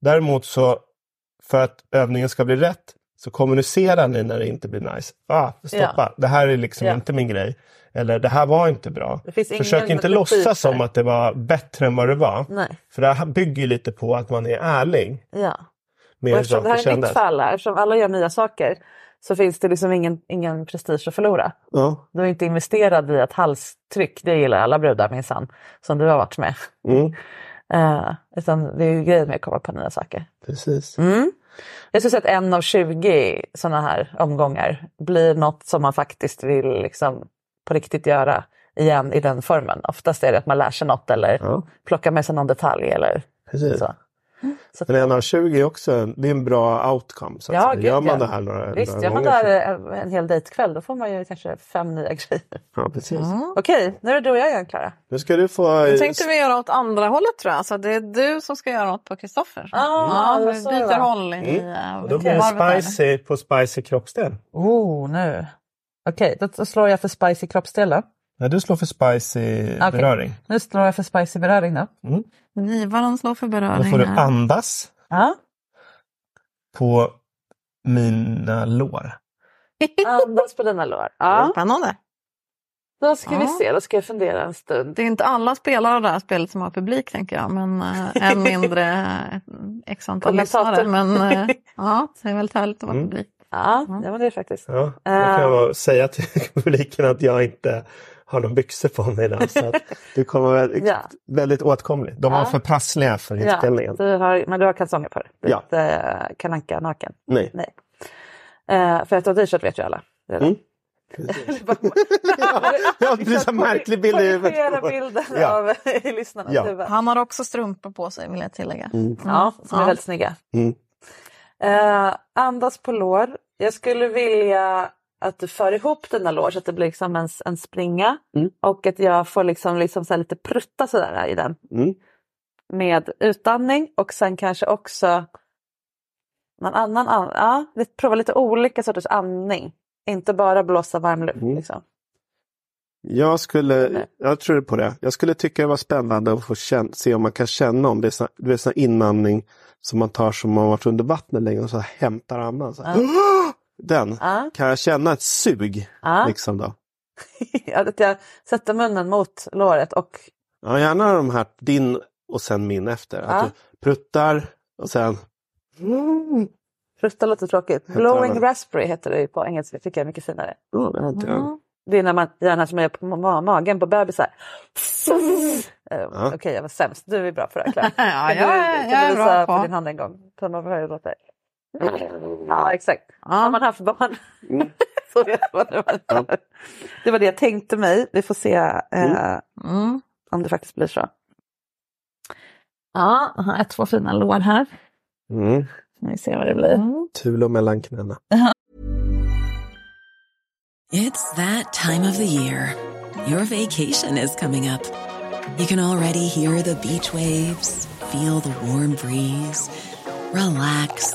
[SPEAKER 3] Däremot så för att övningen ska bli rätt så kommunicerar ni när det inte blir nice. Ah, stoppa, det här är liksom
[SPEAKER 1] Ja.
[SPEAKER 3] inte min grej. Eller det här var inte bra. Försök inte låtsas som att det var bättre än vad det var.
[SPEAKER 1] Nej.
[SPEAKER 3] För det här bygger lite på att man är ärlig
[SPEAKER 1] Ja.
[SPEAKER 3] med
[SPEAKER 1] Och eftersom det här är
[SPEAKER 3] kändes.
[SPEAKER 1] fall, eftersom alla gör nya saker så finns det liksom ingen, ingen prestige att förlora.
[SPEAKER 3] Ja.
[SPEAKER 1] Du är inte investerad i ett halstryck, det gillar alla brudar minsann, som du har varit med.
[SPEAKER 3] Mm,
[SPEAKER 1] Eh, utan det är ju grejen med att komma på nya saker.
[SPEAKER 3] precis.
[SPEAKER 1] Mm. Jag skulle säga att en av 20 sådana här omgångar blir något som man faktiskt vill liksom på riktigt göra igen i den formen. Oftast är det att man lär sig något eller
[SPEAKER 3] Ja,
[SPEAKER 1] plockar med sig någon detalj eller
[SPEAKER 3] precis.
[SPEAKER 1] så. så
[SPEAKER 3] Men en av 20 är också det är en bra outcome. Så att
[SPEAKER 1] Ja, gud,
[SPEAKER 3] Gör man
[SPEAKER 1] ja.
[SPEAKER 3] det här några,
[SPEAKER 1] Visst,
[SPEAKER 3] några
[SPEAKER 1] gör man där
[SPEAKER 3] så-
[SPEAKER 1] en, en hel dejtkväll då får man ju kanske fem nya grejer.
[SPEAKER 3] Ja, precis.
[SPEAKER 1] Okej, nu är det du och jag igen Klara.
[SPEAKER 3] Nu ska du få...
[SPEAKER 2] Nu tänkte vi göra åt andra hållet tror jag. Så det är du som ska göra något på Kristoffer.
[SPEAKER 1] Ah, det var
[SPEAKER 2] vi
[SPEAKER 1] det
[SPEAKER 2] byter håll i
[SPEAKER 3] Mm.
[SPEAKER 2] mm.
[SPEAKER 3] Och då blir det spicy på spicy kroppsdel.
[SPEAKER 1] Oh, nu. Okej, då, då slår jag för spicy kroppsdel då.
[SPEAKER 3] När du slår för spicy beröring.
[SPEAKER 1] Nu slår jag för spicy beröring då.
[SPEAKER 2] Givaren slår för
[SPEAKER 3] Då
[SPEAKER 2] beröring.
[SPEAKER 3] får du andas
[SPEAKER 1] Ja.
[SPEAKER 3] på mina lår.
[SPEAKER 1] Andas på dina lår. Ja.
[SPEAKER 2] Spännande.
[SPEAKER 1] Då ska vi
[SPEAKER 2] Ja.
[SPEAKER 1] se, då ska jag fundera en stund.
[SPEAKER 2] Det är inte alla spelare av det här spelet som har publik tänker jag. Men äh, än mindre äh, x antal lyssnare. Men äh, ja, det är väldigt härligt att vara
[SPEAKER 3] Mm.
[SPEAKER 2] publik.
[SPEAKER 1] Ja, ja men det faktiskt.
[SPEAKER 3] Ja, då kan jag
[SPEAKER 1] Eh.
[SPEAKER 3] bara säga till publiken att jag inte har några byxor på mig idag. Så att du kommer väldigt,
[SPEAKER 1] Ja.
[SPEAKER 3] väldigt åtkomlig. De var
[SPEAKER 1] Ja.
[SPEAKER 3] för prassliga för
[SPEAKER 1] Ja,
[SPEAKER 3] inspelningen.
[SPEAKER 1] du har, men du har kalsonger på dig.
[SPEAKER 3] Ja.
[SPEAKER 1] Lite eh, kananka naken.
[SPEAKER 3] Nej.
[SPEAKER 1] Nej. Eh, för att du har t-shirt vet ju alla.
[SPEAKER 3] Mm. ja, det blir så märklig bild i huvudet.
[SPEAKER 1] Bilden
[SPEAKER 3] Ja.
[SPEAKER 1] av lyssnarna.
[SPEAKER 3] Ja.
[SPEAKER 2] Han har också strumpor på sig vill jag tillägga.
[SPEAKER 3] Mm.
[SPEAKER 1] Ja, som är
[SPEAKER 2] Ja.
[SPEAKER 1] väldigt snygga.
[SPEAKER 3] Mm.
[SPEAKER 1] Eh, andas på lår. Jag skulle vilja att du för ihop dina lår så att det blir liksom en, en springa.
[SPEAKER 3] Mm.
[SPEAKER 1] Och att jag får liksom, liksom så lite prutta sådär i den.
[SPEAKER 3] Mm.
[SPEAKER 1] Med utandning och sen kanske också någon annan, an- ja, vi provar lite olika sorters andning. Inte bara blåsa varm luft.
[SPEAKER 3] Mm.
[SPEAKER 1] Liksom.
[SPEAKER 3] Jag skulle, jag tror på det. Jag skulle tycka det var spännande att få känna, se om man kan känna om det är sån, sån inandning som man tar som man varit under vattnet länge och så hämtar andan. Så här. Den,
[SPEAKER 1] Ja.
[SPEAKER 3] kan jag känna ett sug
[SPEAKER 1] Ja.
[SPEAKER 3] liksom då?
[SPEAKER 1] att jag sätter munnen mot låret och
[SPEAKER 3] Ja, gärna de här, din och sen min efter.
[SPEAKER 1] Ja.
[SPEAKER 3] Att du pruttar och sen...
[SPEAKER 1] Frutta låter tråkigt. Blowing raspberry heter det ju på engelska, det tycker jag är mycket finare.
[SPEAKER 3] Oh, det har inte jag.
[SPEAKER 1] Det är när man gärna som jag gör på ma- magen på bebisar. Uh, Okej, jag var sämst. Du är bra på det här Claire.
[SPEAKER 2] Ja,
[SPEAKER 1] Kan
[SPEAKER 2] jag
[SPEAKER 1] du,
[SPEAKER 2] är-
[SPEAKER 1] kan du
[SPEAKER 2] bra
[SPEAKER 1] visa
[SPEAKER 2] på.
[SPEAKER 1] på din hand en gång? Så man får höra hur det låter. Ja, exakt. Har man haft barn så vet man hur man gör. Det var det jag tänkte mig. Vi får se eh,
[SPEAKER 2] Mm.
[SPEAKER 1] om det faktiskt blir så. Ja, jag har två fina lår här.
[SPEAKER 3] Mm.
[SPEAKER 1] Vi ser vad det blir.
[SPEAKER 3] Tulo mellan knäna.
[SPEAKER 4] It's that time of the year. Your vacation is coming up. You can already hear the beach waves, feel the warm breeze, relax,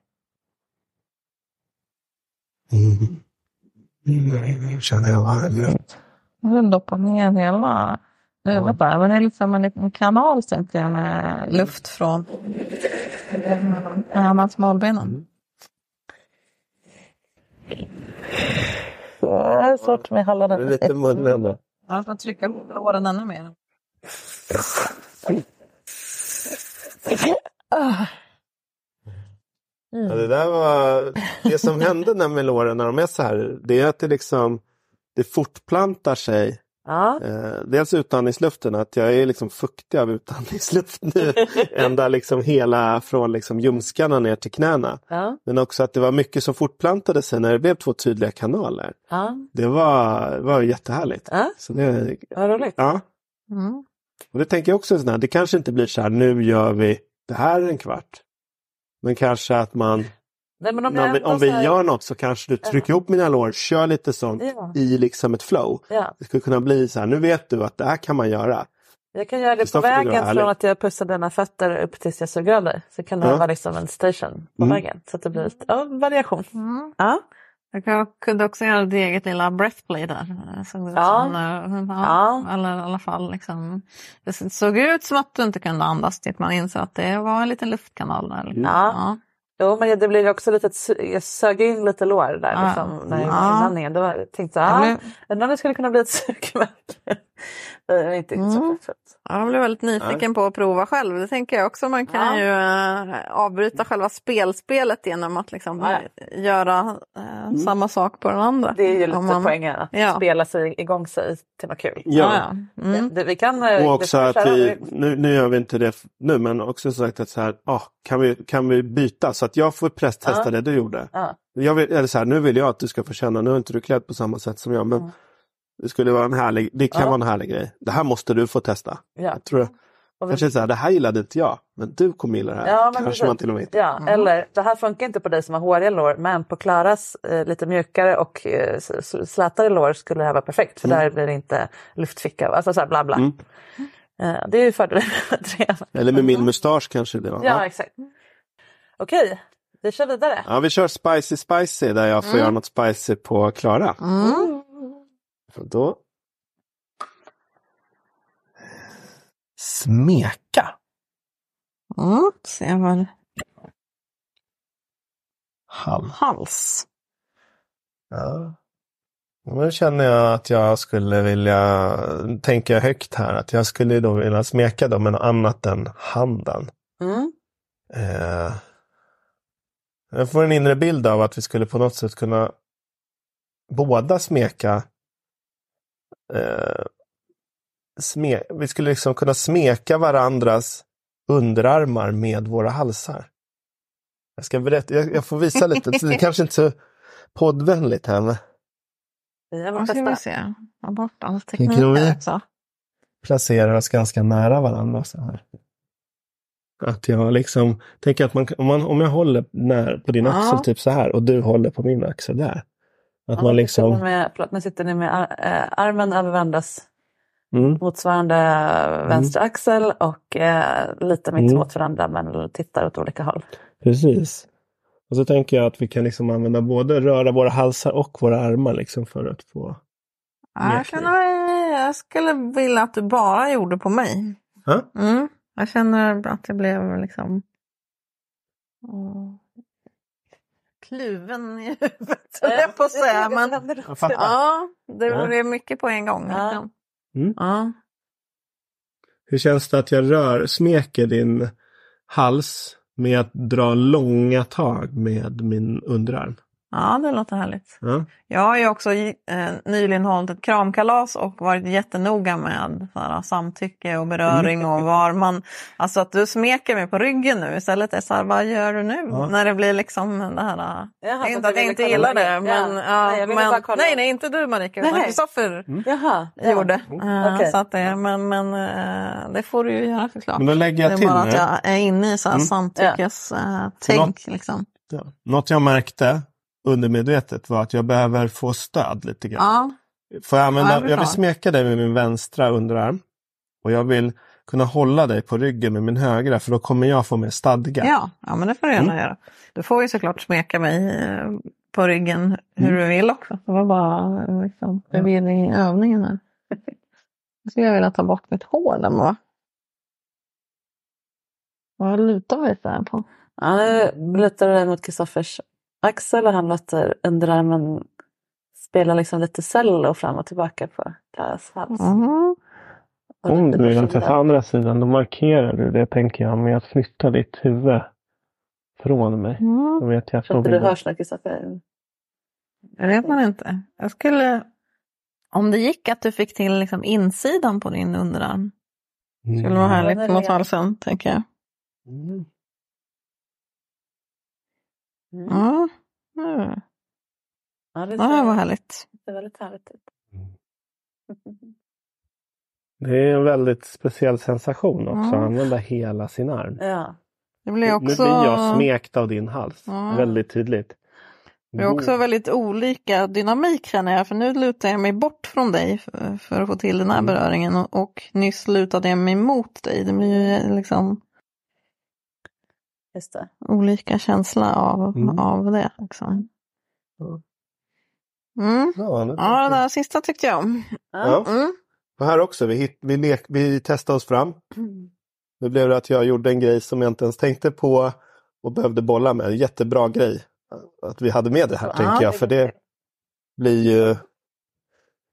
[SPEAKER 3] Känner jag varm.
[SPEAKER 2] Jag vill doppa ner hela huvudet det är liksom en liten kanal tänkte jag med luft från mellan smalbenen.
[SPEAKER 1] Det är svårt med
[SPEAKER 3] Det är
[SPEAKER 1] hallarna.
[SPEAKER 3] lite munnen Ja,
[SPEAKER 2] Jag får trycka på låren ännu mer.
[SPEAKER 3] Ja, det där var det som hände när med låren när de är så här. Det är att det liksom det fortplantar sig.
[SPEAKER 1] Ja.
[SPEAKER 3] Eh, dels utandningsluften, att jag är liksom fuktig av utandningsluft nu. Ända liksom hela från liksom ljumskarna ner till knäna.
[SPEAKER 1] Ja.
[SPEAKER 3] Men också att det var mycket som fortplantade sig när det blev två tydliga kanaler.
[SPEAKER 1] Ja.
[SPEAKER 3] Det var, var jättehärligt.
[SPEAKER 1] Ja.
[SPEAKER 3] Så det,
[SPEAKER 1] Vad roligt.
[SPEAKER 3] ja.
[SPEAKER 2] Mm.
[SPEAKER 3] Och det tänker jag också, sådär, det kanske inte blir så här, nu gör vi det här en kvart. Men kanske att man,
[SPEAKER 1] Nej, men om,
[SPEAKER 3] om vi, om vi
[SPEAKER 1] här-
[SPEAKER 3] gör något så kanske du trycker ihop mina lår, kör lite sånt
[SPEAKER 1] Ja.
[SPEAKER 3] i liksom ett flow.
[SPEAKER 1] Ja.
[SPEAKER 3] Det skulle kunna bli så här, nu vet du att det här kan man göra.
[SPEAKER 1] Jag kan göra det på vägen från att jag pussar dina fötter upp tills jag suger av dig. Så kan det
[SPEAKER 3] Ja.
[SPEAKER 1] vara liksom en station på
[SPEAKER 3] Mm.
[SPEAKER 1] vägen. Så att det blir lite ja, variation. Ja.
[SPEAKER 2] Jag kunde också göra ditt eget lilla breathplay där. Såg det
[SPEAKER 1] Ja.
[SPEAKER 2] som, eh,
[SPEAKER 1] Ja.
[SPEAKER 2] Eller i alla fall liksom. Det såg ut som att du inte kunde andas tills man insåg att det var en liten luftkanal där.
[SPEAKER 1] Ja. Jo, men det blir också lite, jag sög in lite lår där
[SPEAKER 2] Ja.
[SPEAKER 1] liksom, när jag
[SPEAKER 2] Ja.
[SPEAKER 1] Då tänkte
[SPEAKER 2] Jag
[SPEAKER 1] ah, undrar om det skulle kunna bli ett sugmärke. Det är inte
[SPEAKER 2] Mm.
[SPEAKER 1] så.
[SPEAKER 2] Ja, Jag blev väldigt nyfiken på att prova själv. Det tänker jag också. Man kan
[SPEAKER 1] Ja.
[SPEAKER 2] ju eh, avbryta själva spelspelet genom att liksom,
[SPEAKER 1] Ja.
[SPEAKER 2] eh, göra eh, samma sak på den andra.
[SPEAKER 1] Det är ju lite
[SPEAKER 2] man-
[SPEAKER 1] poängen, att
[SPEAKER 2] Ja.
[SPEAKER 1] spela sig igång sig till något kul.
[SPEAKER 3] Ja.
[SPEAKER 2] Mm.
[SPEAKER 1] Det, vi kan,
[SPEAKER 3] Och också
[SPEAKER 1] det
[SPEAKER 3] att vi, nu, nu gör vi inte det nu, men också sagt att så här, ah, kan, vi, kan vi byta så att jag får presstesta det du gjorde.
[SPEAKER 1] Ja.
[SPEAKER 3] Jag vill, eller så här, nu vill jag att du ska få känna, nu har inte du klädd på samma sätt som jag, men
[SPEAKER 1] Mm.
[SPEAKER 3] Det skulle vara en härlig, det kan
[SPEAKER 1] Ja.
[SPEAKER 3] vara en härlig grej. Det här måste du få testa.
[SPEAKER 1] Ja.
[SPEAKER 3] Jag tror, kanske så här, det här gillade inte jag, men du kommer gilla det här.
[SPEAKER 1] Ja, men
[SPEAKER 3] kanske
[SPEAKER 1] precis.
[SPEAKER 3] man till och med inte.
[SPEAKER 1] Ja, eller det här funkar inte på dig som har håriga lår men på Klaras eh, lite mjukare och eh, slätare lår skulle det här vara perfekt för där blir det inte luftficka. Alltså så här bla bla.
[SPEAKER 3] Mm.
[SPEAKER 1] Eh, det är ju fördelen med tre.
[SPEAKER 3] Eller med min mustasch kanske det var.
[SPEAKER 1] Ja, exakt. Okej, vi kör vidare.
[SPEAKER 3] Ja, vi kör spicy spicy där jag får göra något spicy på Klara. För Då... Smeka.
[SPEAKER 2] Mm. Se vad
[SPEAKER 3] Hals.
[SPEAKER 2] hals.
[SPEAKER 3] Ja. Nu känner jag att jag skulle vilja tänka högt här. Att jag skulle då vilja smeka dem med något annat än handen.
[SPEAKER 1] Mm.
[SPEAKER 3] Eh, jag får en inre bild av att vi skulle på något sätt kunna båda smeka eh, sme, vi skulle liksom kunna smeka varandras underarmar med våra halsar. Jag ska berätta, jag, jag får visa lite, det är kanske inte så poddvänligt här men
[SPEAKER 1] Vi
[SPEAKER 2] ska se. Ta bort all teknik också.
[SPEAKER 3] placerar oss ganska nära varandra så här. Att jag liksom tänker att man, om, man, om jag håller när, på din
[SPEAKER 2] Ja.
[SPEAKER 3] axel typ så här och du håller på min axel där. Att
[SPEAKER 1] Ja,
[SPEAKER 3] man liksom,
[SPEAKER 1] med, förlåt, nu sitter ni med ar- eh, armen över varandras
[SPEAKER 3] mm,
[SPEAKER 1] motsvarande vänstra axel och eh, lite mitt
[SPEAKER 3] Mm.
[SPEAKER 1] mot varandra men tittar åt olika håll.
[SPEAKER 3] precis. Och så tänker jag att vi kan liksom använda både röra våra halsar och våra armar liksom för att få.
[SPEAKER 2] Ja, Jag, mig, jag skulle vilja att du bara gjorde på mig. Mm. Jag känner att det blev liksom mm, kluven i huvudet, höll jag på att säga. Men, ja, det
[SPEAKER 3] Ja.
[SPEAKER 2] blev mycket på en gång.
[SPEAKER 1] Ja.
[SPEAKER 2] Liksom.
[SPEAKER 3] Mm.
[SPEAKER 2] Ja.
[SPEAKER 3] Hur känns det att jag rör, smeker din hals med att dra långa tag med min underarm?
[SPEAKER 2] Ja, det låter härligt.
[SPEAKER 3] Ja.
[SPEAKER 2] Jag har ju också eh, nyligen hållit ett kramkalas och varit jättenoga med här, samtycke och beröring och var man... Alltså att du smeker mig på ryggen nu istället är så här, vad gör du nu?
[SPEAKER 3] Ja.
[SPEAKER 2] När det blir liksom det här...
[SPEAKER 1] Jaha,
[SPEAKER 2] är
[SPEAKER 1] så
[SPEAKER 2] inte att jag inte gillar det, men...
[SPEAKER 1] Ja.
[SPEAKER 2] Ja,
[SPEAKER 1] Nej,
[SPEAKER 2] men nej, nej, inte du Marika, utan
[SPEAKER 1] Nej.
[SPEAKER 2] Kristoffer
[SPEAKER 1] Jaha, ja.
[SPEAKER 2] gjorde. Eh,
[SPEAKER 1] Okej.
[SPEAKER 2] Så att det, men men eh, det får du ju göra såklart.
[SPEAKER 3] Men då lägger jag
[SPEAKER 2] det är
[SPEAKER 3] till
[SPEAKER 2] bara
[SPEAKER 3] nu.
[SPEAKER 2] att jag är inne i så här
[SPEAKER 3] Mm.
[SPEAKER 2] samtyckes-tänk. liksom.
[SPEAKER 3] Ja. Något jag märkte undermedvetet var att jag behöver få stöd lite grann.
[SPEAKER 2] Ja,
[SPEAKER 3] Får jag, använda,
[SPEAKER 2] Ja,
[SPEAKER 3] jag,
[SPEAKER 2] jag
[SPEAKER 3] vill smeka dig med min vänstra underarm. Och jag vill kunna hålla dig på ryggen med min högra för då kommer jag få mer stadga.
[SPEAKER 2] Ja, ja men det får du gärna
[SPEAKER 3] Mm.
[SPEAKER 2] göra. Du får ju såklart smeka mig eh, på ryggen hur
[SPEAKER 3] Mm.
[SPEAKER 2] du vill också. Det var bara eh, liksom, förvirring i övningen här. Nu skulle jag vilja ta bort mitt hår där va? Vad lutar vi så här på?
[SPEAKER 1] Ja, nu lutar du dig mot Kristoffers axel och han låter underarmen spela liksom lite cello fram och tillbaka på Klaras hals. Och
[SPEAKER 3] Om du vill
[SPEAKER 1] personer.
[SPEAKER 3] ta andra sidan då markerar du det tänker jag med att flytta ditt huvud från mig. Då
[SPEAKER 2] Mm.
[SPEAKER 3] vet jag att då
[SPEAKER 1] inte du hörs nu Kristoffer.
[SPEAKER 2] Det vet man inte. Jag skulle... Om det gick att du fick till liksom insidan på din underarm. Skulle vara
[SPEAKER 1] Ja, det
[SPEAKER 2] härligt
[SPEAKER 1] är
[SPEAKER 2] mot halsen, tänker jag.
[SPEAKER 3] Mm.
[SPEAKER 1] Mm.
[SPEAKER 2] Ja, mm.
[SPEAKER 1] Ja, det
[SPEAKER 2] ja vad
[SPEAKER 1] ser,
[SPEAKER 2] härligt.
[SPEAKER 1] ser väldigt härligt ut.
[SPEAKER 3] Det är en väldigt speciell sensation också
[SPEAKER 2] Ja.
[SPEAKER 3] att använda hela sin arm.
[SPEAKER 1] Ja.
[SPEAKER 2] Det blir också...
[SPEAKER 3] Nu blir jag smekt av din hals.
[SPEAKER 2] Ja.
[SPEAKER 3] Väldigt tydligt.
[SPEAKER 2] Det är också väldigt olika dynamik känner jag, för nu lutar jag mig bort från dig för, för att få till den här
[SPEAKER 3] Mm.
[SPEAKER 2] beröringen och, och nyss lutade jag mig mot dig. Det blir ju liksom
[SPEAKER 1] Just det.
[SPEAKER 2] olika känsla av,
[SPEAKER 3] Mm.
[SPEAKER 2] av det. Liksom. Mm.
[SPEAKER 3] Ja, nu-
[SPEAKER 2] Ja, det där sista tyckte jag om.
[SPEAKER 3] Ja.
[SPEAKER 2] Mm.
[SPEAKER 3] Och här också, vi, hit, vi, lek, vi testade oss fram. Nu blev det att jag gjorde en grej som jag inte ens tänkte på och behövde bolla med. En jättebra grej att vi hade med det här,
[SPEAKER 5] Ja,
[SPEAKER 3] tänker
[SPEAKER 5] det
[SPEAKER 3] jag. För det blir ju...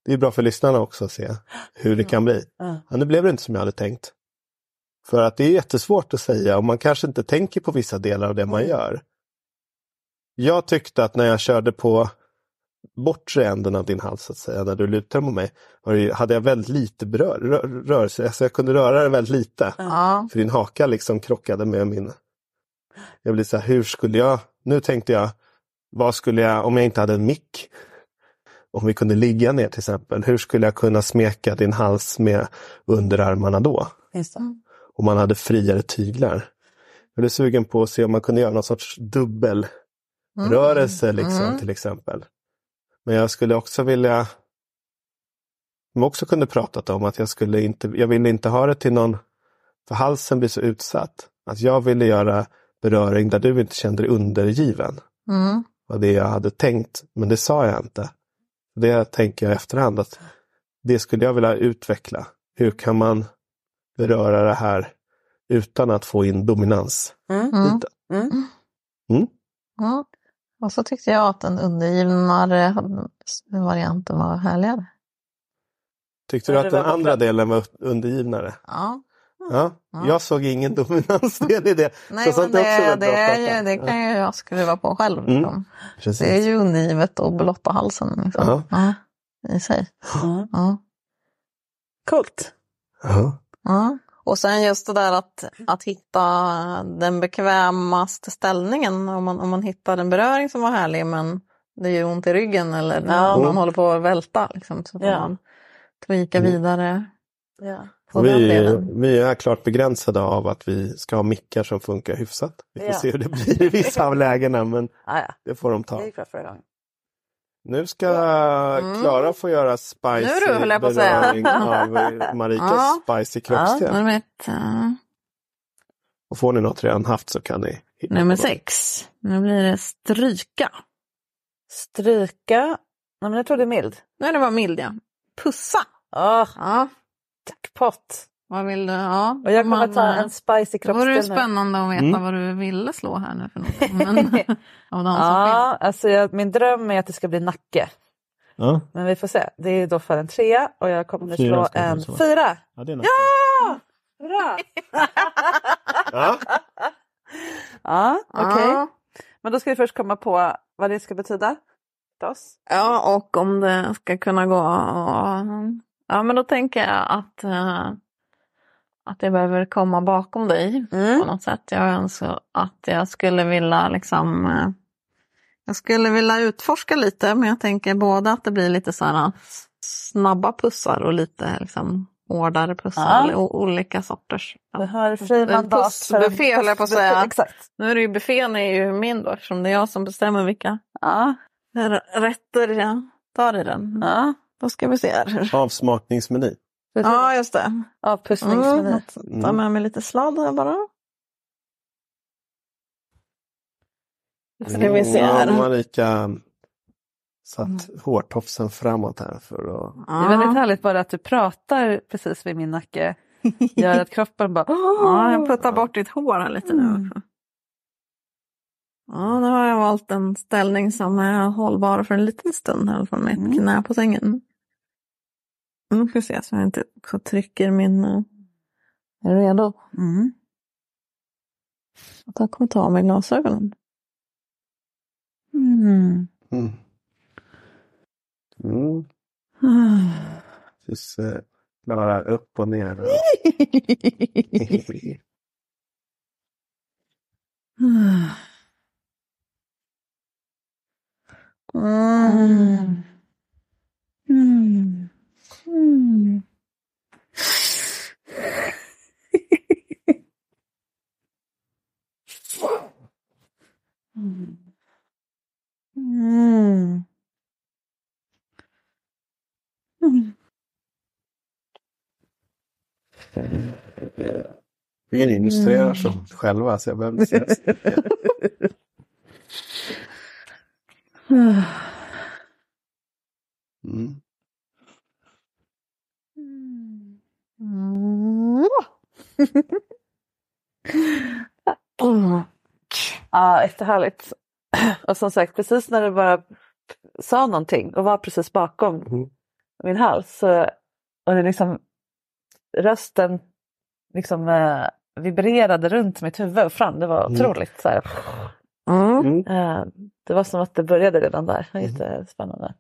[SPEAKER 3] Det är bra för lyssnarna också att se hur det kan bli.
[SPEAKER 5] Ja,
[SPEAKER 3] nu blev det inte som jag hade tänkt. För att det är jättesvårt att säga och man kanske inte tänker på vissa delar av det man gör. Jag tyckte att när jag körde på bortre änden av din hals, så att säga, när du lutade mot mig, hade jag väldigt lite berör, rör, rörelse. Alltså jag kunde röra den väldigt lite.
[SPEAKER 2] Ja.
[SPEAKER 3] För din haka liksom krockade med min... Jag blev så här, hur skulle jag... Nu tänkte jag, vad skulle jag, om jag inte hade en mick, om vi kunde ligga ner till exempel, hur skulle jag kunna smeka din hals med underarmarna då?
[SPEAKER 5] Just det.
[SPEAKER 3] Om man hade friare tyglar. Jag blev sugen på att se om man kunde göra någon sorts dubbelrörelse liksom,
[SPEAKER 2] Mm.
[SPEAKER 3] till exempel. Men jag skulle också vilja, som också kunde pratat om, att jag skulle inte, jag ville inte ha det till någon, för halsen blir så utsatt, att jag ville göra beröring där du inte kände dig undergiven.
[SPEAKER 2] Mm.
[SPEAKER 3] var det jag hade tänkt, men det sa jag inte. Det tänker jag i efterhand att det skulle jag vilja utveckla. Hur kan man beröra det här utan att få in dominans?
[SPEAKER 5] Mm.
[SPEAKER 2] Mm.
[SPEAKER 5] Mm.
[SPEAKER 3] Mm.
[SPEAKER 2] Ja. Och så tyckte jag att den undergivnare varianten var härligare.
[SPEAKER 3] Tyckte du att
[SPEAKER 5] det
[SPEAKER 3] den andra delen var undergivnare?
[SPEAKER 2] Ja.
[SPEAKER 3] Ja,
[SPEAKER 2] Ja.
[SPEAKER 3] jag såg ingen dominansdel i det.
[SPEAKER 2] Nej,
[SPEAKER 3] Så
[SPEAKER 2] men det, det,
[SPEAKER 3] att
[SPEAKER 2] är ju, det kan ju jag skruva på själv.
[SPEAKER 3] Mm.
[SPEAKER 2] Liksom.
[SPEAKER 3] Precis.
[SPEAKER 2] Det är ju undergivet att blotta halsen. Liksom.
[SPEAKER 3] Ja.
[SPEAKER 2] Ja, I sig.
[SPEAKER 5] Mm.
[SPEAKER 2] Ja.
[SPEAKER 5] Coolt.
[SPEAKER 3] Ja.
[SPEAKER 2] Ja. Och sen just det där att, att hitta den bekvämaste ställningen. Om man, om man hittar en beröring som var härlig men det gör ont i ryggen eller
[SPEAKER 5] Ja.
[SPEAKER 2] om man håller på att välta. Liksom, så får
[SPEAKER 5] Ja.
[SPEAKER 2] man tweaka
[SPEAKER 3] Mm.
[SPEAKER 2] vidare.
[SPEAKER 5] Ja.
[SPEAKER 3] Vi, vi är klart begränsade av att vi ska ha mickar som funkar hyfsat. Vi får
[SPEAKER 5] Ja.
[SPEAKER 3] se hur det blir i vissa av lägena, men
[SPEAKER 5] Ah, ja.
[SPEAKER 3] det får de ta.
[SPEAKER 5] Det gick bra förra gången.
[SPEAKER 3] Nu ska
[SPEAKER 2] Mm.
[SPEAKER 3] Klara få göra spicy
[SPEAKER 2] Nu du, jag på
[SPEAKER 3] beröring av Marikas
[SPEAKER 2] Ja.
[SPEAKER 3] spicy kroppsdel.
[SPEAKER 2] Eh,
[SPEAKER 3] Och får ni något redan haft så kan ni hitta
[SPEAKER 2] Nummer
[SPEAKER 3] något.
[SPEAKER 2] sex. Nu blir det stryka.
[SPEAKER 5] Stryka. Nej, men jag tror det är mild.
[SPEAKER 2] Nej, det var mild ja. Pussa.
[SPEAKER 5] Oh,
[SPEAKER 2] Ja,
[SPEAKER 5] jackpot.
[SPEAKER 2] Vad vill du? Ja,
[SPEAKER 5] Och jag kommer
[SPEAKER 2] man,
[SPEAKER 5] ta
[SPEAKER 2] eh,
[SPEAKER 5] en spicy
[SPEAKER 2] Det vore
[SPEAKER 5] kroppsdel
[SPEAKER 2] spännande att veta
[SPEAKER 3] Mm.
[SPEAKER 2] vad du ville slå här nu för något. Men, av de som
[SPEAKER 5] Ja, alltså jag, min dröm är att det ska bli nacke.
[SPEAKER 3] Ja,
[SPEAKER 5] Men vi får se. Det är då för en trea och jag kommer
[SPEAKER 3] Fyra
[SPEAKER 5] slå en
[SPEAKER 3] slå.
[SPEAKER 5] fyra.
[SPEAKER 3] ja det är något.
[SPEAKER 5] Bra!
[SPEAKER 3] Ja.
[SPEAKER 5] ja, okej.
[SPEAKER 2] Ja.
[SPEAKER 5] Men då ska vi först komma på vad det ska betyda. oss.
[SPEAKER 2] ja, och om det ska kunna gå. Ja, men då tänker jag att, eh, att jag behöver komma bakom dig
[SPEAKER 5] Mm.
[SPEAKER 2] på något sätt. Jag önskar att jag skulle vilja liksom eh, jag skulle vilja utforska lite men jag tänker både att det blir lite så här snabba pussar och lite liksom hårdare pussar.
[SPEAKER 5] Ja.
[SPEAKER 2] Olika sorters.
[SPEAKER 5] Vi har fri
[SPEAKER 2] En
[SPEAKER 5] mandat
[SPEAKER 2] pussbuffé, höll jag på att säga.
[SPEAKER 5] Exakt.
[SPEAKER 2] Nu är det ju buffén är ju min då eftersom det är jag som bestämmer vilka
[SPEAKER 5] Ja,
[SPEAKER 2] rätter jag tar i den.
[SPEAKER 5] ja.
[SPEAKER 2] Då ska vi se här.
[SPEAKER 3] Avsmakningsmeny.
[SPEAKER 2] Ja, just det.
[SPEAKER 5] Avpussningsmeny.
[SPEAKER 2] Mm, jag tar med mig lite sladd här bara. Ska vi se
[SPEAKER 3] Ja,
[SPEAKER 2] här.
[SPEAKER 3] Marika satt hårtofsen framåt här för att...
[SPEAKER 5] Det är väldigt härligt bara att du pratar precis vid min nacke. Gör att kroppen bara...
[SPEAKER 2] Ja, jag puttar bort ditt hår här lite nu
[SPEAKER 5] Mm.
[SPEAKER 2] Ja, nu har jag valt en ställning som är hållbar för en liten stund här från mitt
[SPEAKER 5] Mm.
[SPEAKER 2] knä på sängen. Nu ska vi se så jag inte också trycker min... eh, Är du redo?
[SPEAKER 5] Mm.
[SPEAKER 2] Jag kommer ta av mig glasögonen.
[SPEAKER 5] Mm.
[SPEAKER 3] Mm. Mm. Eh, Klara upp och ner.
[SPEAKER 2] Mm.
[SPEAKER 5] Mm. Mm. Mm.
[SPEAKER 3] Vi illustrerar som själva så jag behöver inte säga så.
[SPEAKER 2] Mm.
[SPEAKER 1] Ja, jättehärligt. Och som sagt, precis när du bara sa någonting och var precis bakom
[SPEAKER 3] Mm.
[SPEAKER 1] min hals så, och det liksom rösten liksom eh, vibrerade runt mitt huvud och fram. Det var
[SPEAKER 3] Mm.
[SPEAKER 1] otroligt. Så här.
[SPEAKER 2] Mm.
[SPEAKER 1] Eh, det var som att det började redan där.
[SPEAKER 3] Mm.
[SPEAKER 1] Jättespännande.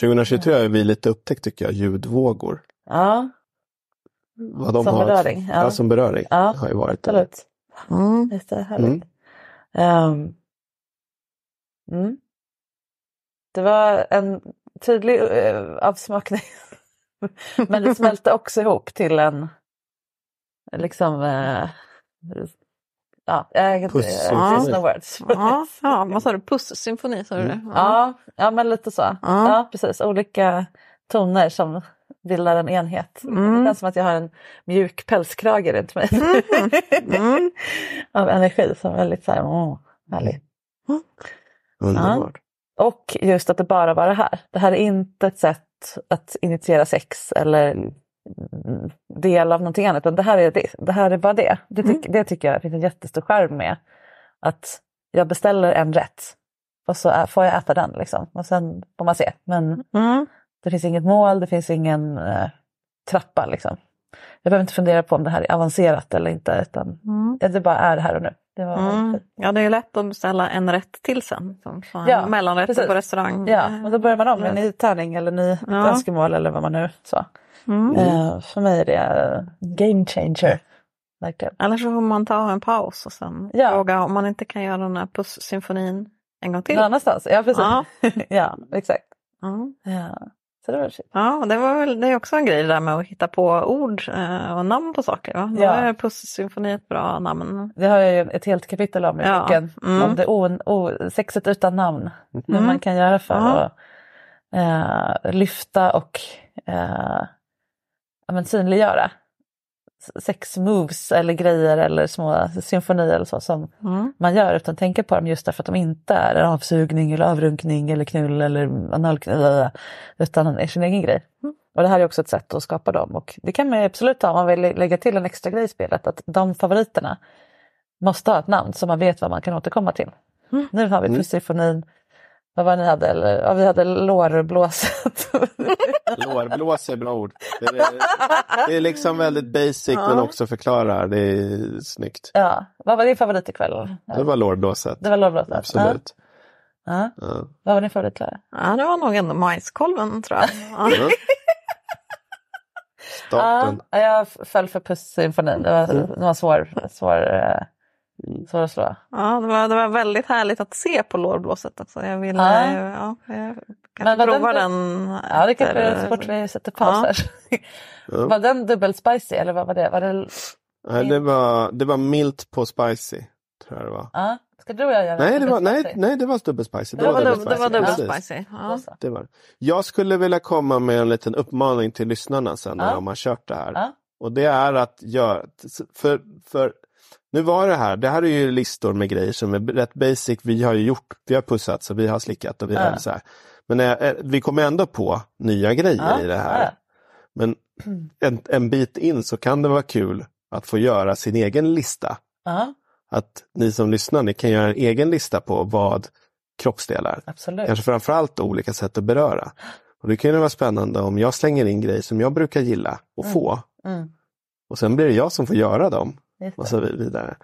[SPEAKER 3] 2023 har vi lite upptäckt tycker jag, ljudvågor.
[SPEAKER 1] Ja,
[SPEAKER 3] Vad de
[SPEAKER 1] Som
[SPEAKER 3] har,
[SPEAKER 1] beröring, ja.
[SPEAKER 3] Ja. som beröring
[SPEAKER 1] Ja,
[SPEAKER 3] har ju varit det.
[SPEAKER 1] absolut.
[SPEAKER 2] Mm.
[SPEAKER 1] Jättehärligt. Ehm, mm. Det var en tydlig uh, avsmakning. Men det smälte också ihop till en liksom uh, ja, jag there's no words.
[SPEAKER 2] Ja, ja, vad sa du? Puss-symfoni sa du det?
[SPEAKER 1] Ja, ja, men lite så.
[SPEAKER 2] Ja.
[SPEAKER 1] Ja. precis. Olika toner som bildar en enhet.
[SPEAKER 2] Mm.
[SPEAKER 1] Det känns som att jag har en mjuk pälskrage runt mig.
[SPEAKER 2] Mm.
[SPEAKER 1] Av energi som är väldigt så här, åh, härlig.
[SPEAKER 3] Underbart.
[SPEAKER 1] Och just att det bara var det här. Det här är inte ett sätt att initiera sex eller mm, del av någonting annat. Utan det här är det. Det här är bara det. Det, tyck, det tycker jag finns en jättestor skärm med. Att jag beställer en rätt och så får jag äta den. Liksom. Och sen får man se. Men
[SPEAKER 2] Mm.
[SPEAKER 1] Det finns inget mål, det finns ingen eh, trappa. Liksom. Jag behöver inte fundera på om det här är avancerat eller inte. Utan
[SPEAKER 2] Mm.
[SPEAKER 1] det bara är här och nu. Det var
[SPEAKER 2] Mm. Ja, det är ju lätt att beställa en rätt till sen. Som
[SPEAKER 1] Ja,
[SPEAKER 2] mellanrätt på restaurang.
[SPEAKER 1] Ja, och då börjar man om med en ny tärning eller ny
[SPEAKER 2] Ja.
[SPEAKER 1] önskemål eller vad man nu så.
[SPEAKER 2] Mm.
[SPEAKER 1] Eh, för mig är det eh, game changer. Verkligen.
[SPEAKER 2] Eller så får man ta en paus och sen
[SPEAKER 1] Ja.
[SPEAKER 2] fråga om man inte kan göra den här puss-symfonin en gång till.
[SPEAKER 1] Någon annanstans, ja precis.
[SPEAKER 2] Ja.
[SPEAKER 1] Ja, exakt.
[SPEAKER 2] Ja.
[SPEAKER 1] Ja. Så det var shit.
[SPEAKER 2] Ja, det var väl det är också en grej det där med att hitta på ord eh, och namn på saker. Va? Då
[SPEAKER 1] Ja.
[SPEAKER 2] är Puss-symfoni ett bra namn.
[SPEAKER 1] Det har jag ju ett helt kapitel om i
[SPEAKER 2] Ja.
[SPEAKER 1] boken.
[SPEAKER 2] Mm.
[SPEAKER 1] Om det o, o, sexet utan namn. Hur
[SPEAKER 2] Mm.
[SPEAKER 1] man kan göra för
[SPEAKER 2] Ja.
[SPEAKER 1] att eh, lyfta och eh, ja, men synliggöra s- sex moves eller grejer eller små symfonier eller så som
[SPEAKER 2] Mm.
[SPEAKER 1] man gör utan tänka på dem just därför att de inte är en avsugning eller avrunkning eller knull eller analknull utan är sin egen grej. Och det här är också ett sätt att skapa dem och det kan man ju absolut ha om man vill lä- lägga till en extra grej i spelet att de favoriterna måste ha ett namn så man vet vad man kan återkomma till. Nu har vi
[SPEAKER 3] Mm.
[SPEAKER 1] Vad var ni hade? Eller, ja, vi hade lårblåset.
[SPEAKER 3] Lårblås är bra ord. Det är, det är liksom väldigt basic men också förklarar. Det är snyggt.
[SPEAKER 1] ja, vad var din favorit ikväll?
[SPEAKER 3] Det var lårblåset.
[SPEAKER 1] Det var lårblåset?
[SPEAKER 3] Absolut.
[SPEAKER 1] Ja. Ja.
[SPEAKER 3] Ja.
[SPEAKER 1] Vad var din favorit Klara?
[SPEAKER 2] Ja, det var nog ändå majskolven tror jag. Ja.
[SPEAKER 3] Ja.
[SPEAKER 1] Ja, jag föll för Pussymfonin. Det var, det var svår, svår, eh, svår att slå.
[SPEAKER 2] Ja, det var, det var väldigt härligt att se på lårblåset också. Jag ville
[SPEAKER 1] Ja.
[SPEAKER 2] ja. Ja, jag
[SPEAKER 1] Men
[SPEAKER 2] kanske
[SPEAKER 1] var
[SPEAKER 2] prova
[SPEAKER 1] den-
[SPEAKER 2] den.
[SPEAKER 1] Ja, det kanske är så fort vi sätter paus
[SPEAKER 2] Ja.
[SPEAKER 1] här.
[SPEAKER 3] Ja.
[SPEAKER 1] Var den dubbel spicy eller vad var det? Var det
[SPEAKER 3] Nej, det, var, det var milt på spicy. Tror jag det var.
[SPEAKER 1] ja. Ska du och jag göra
[SPEAKER 3] Nej, det var, nej, nej, det var dubbel spicy.
[SPEAKER 2] Det var,
[SPEAKER 3] dubbel
[SPEAKER 2] dubbel, det var dubbel
[SPEAKER 3] Precis.
[SPEAKER 2] spicy.
[SPEAKER 1] Då
[SPEAKER 2] Ja.
[SPEAKER 3] Det var det. Jag skulle vilja komma med en liten uppmaning till lyssnarna sen när de har kört det här.
[SPEAKER 1] Ja.
[SPEAKER 3] Och det är att göra, för, för nu var det här, det här är ju listor med grejer som är rätt basic. Vi har ju gjort, vi har pussat så vi har slickat och vi har så här. Men eh, vi kommer ändå på nya grejer i det här. Men en, en bit in så kan det vara kul att få göra sin egen lista. Att ni som lyssnar, ni kan göra en egen lista på vad kroppsdelar.
[SPEAKER 1] absolut.
[SPEAKER 3] Kanske framförallt olika sätt att beröra. Och Det kan ju vara spännande om jag slänger in grejer som jag brukar gilla och få.
[SPEAKER 1] Mm.
[SPEAKER 3] Och sen blir det jag som får göra dem. Och
[SPEAKER 1] det.
[SPEAKER 3] så vidare.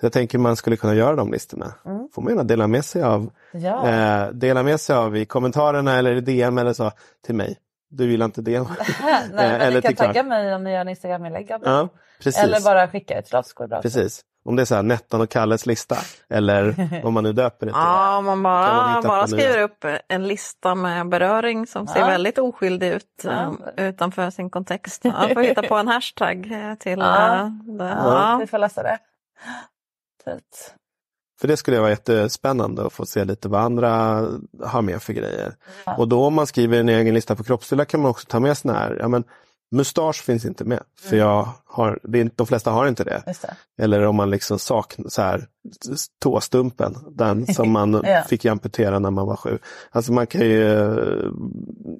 [SPEAKER 3] Så jag tänker man skulle kunna göra de listorna.
[SPEAKER 1] Mm.
[SPEAKER 3] Får man gärna dela med sig av.
[SPEAKER 1] Ja.
[SPEAKER 3] Eh, dela med sig av i kommentarerna eller i DM eller så till mig. Du vill inte DM?
[SPEAKER 1] Nej, men
[SPEAKER 3] eller
[SPEAKER 1] ni kan tagga mig om ni gör en Instagram-inlägg det.
[SPEAKER 3] Ja, precis.
[SPEAKER 1] Eller bara skicka ett bra.
[SPEAKER 3] Precis. Om det är så här Nettan och Kalles lista. Eller vad man nu döper det till.
[SPEAKER 2] Ja, om man
[SPEAKER 3] Kan
[SPEAKER 2] bara,
[SPEAKER 3] man
[SPEAKER 2] bara
[SPEAKER 3] på nya?
[SPEAKER 2] skriver upp en lista med beröring som ser
[SPEAKER 1] Ja.
[SPEAKER 2] väldigt oskyldig ut
[SPEAKER 1] Ja.
[SPEAKER 2] eh, utanför sin kontext. Ja, får hitta på en hashtag eh, till
[SPEAKER 1] Ja.
[SPEAKER 2] eh, det.
[SPEAKER 1] Ja,
[SPEAKER 2] Ja.
[SPEAKER 1] vi får läsa det. Fint.
[SPEAKER 3] För det skulle vara jättespännande att få se lite vad andra har med för grejer. Och då om man skriver en egen lista på kroppsdelar kan man också ta med såna här, ja men mustasch finns inte med. För jag har, det är, de flesta har inte det.
[SPEAKER 1] Det.
[SPEAKER 3] Eller om man liksom saknar så här, tåstumpen, den som man
[SPEAKER 1] Ja.
[SPEAKER 3] fick amputera när man var sju. Alltså man kan ju eh,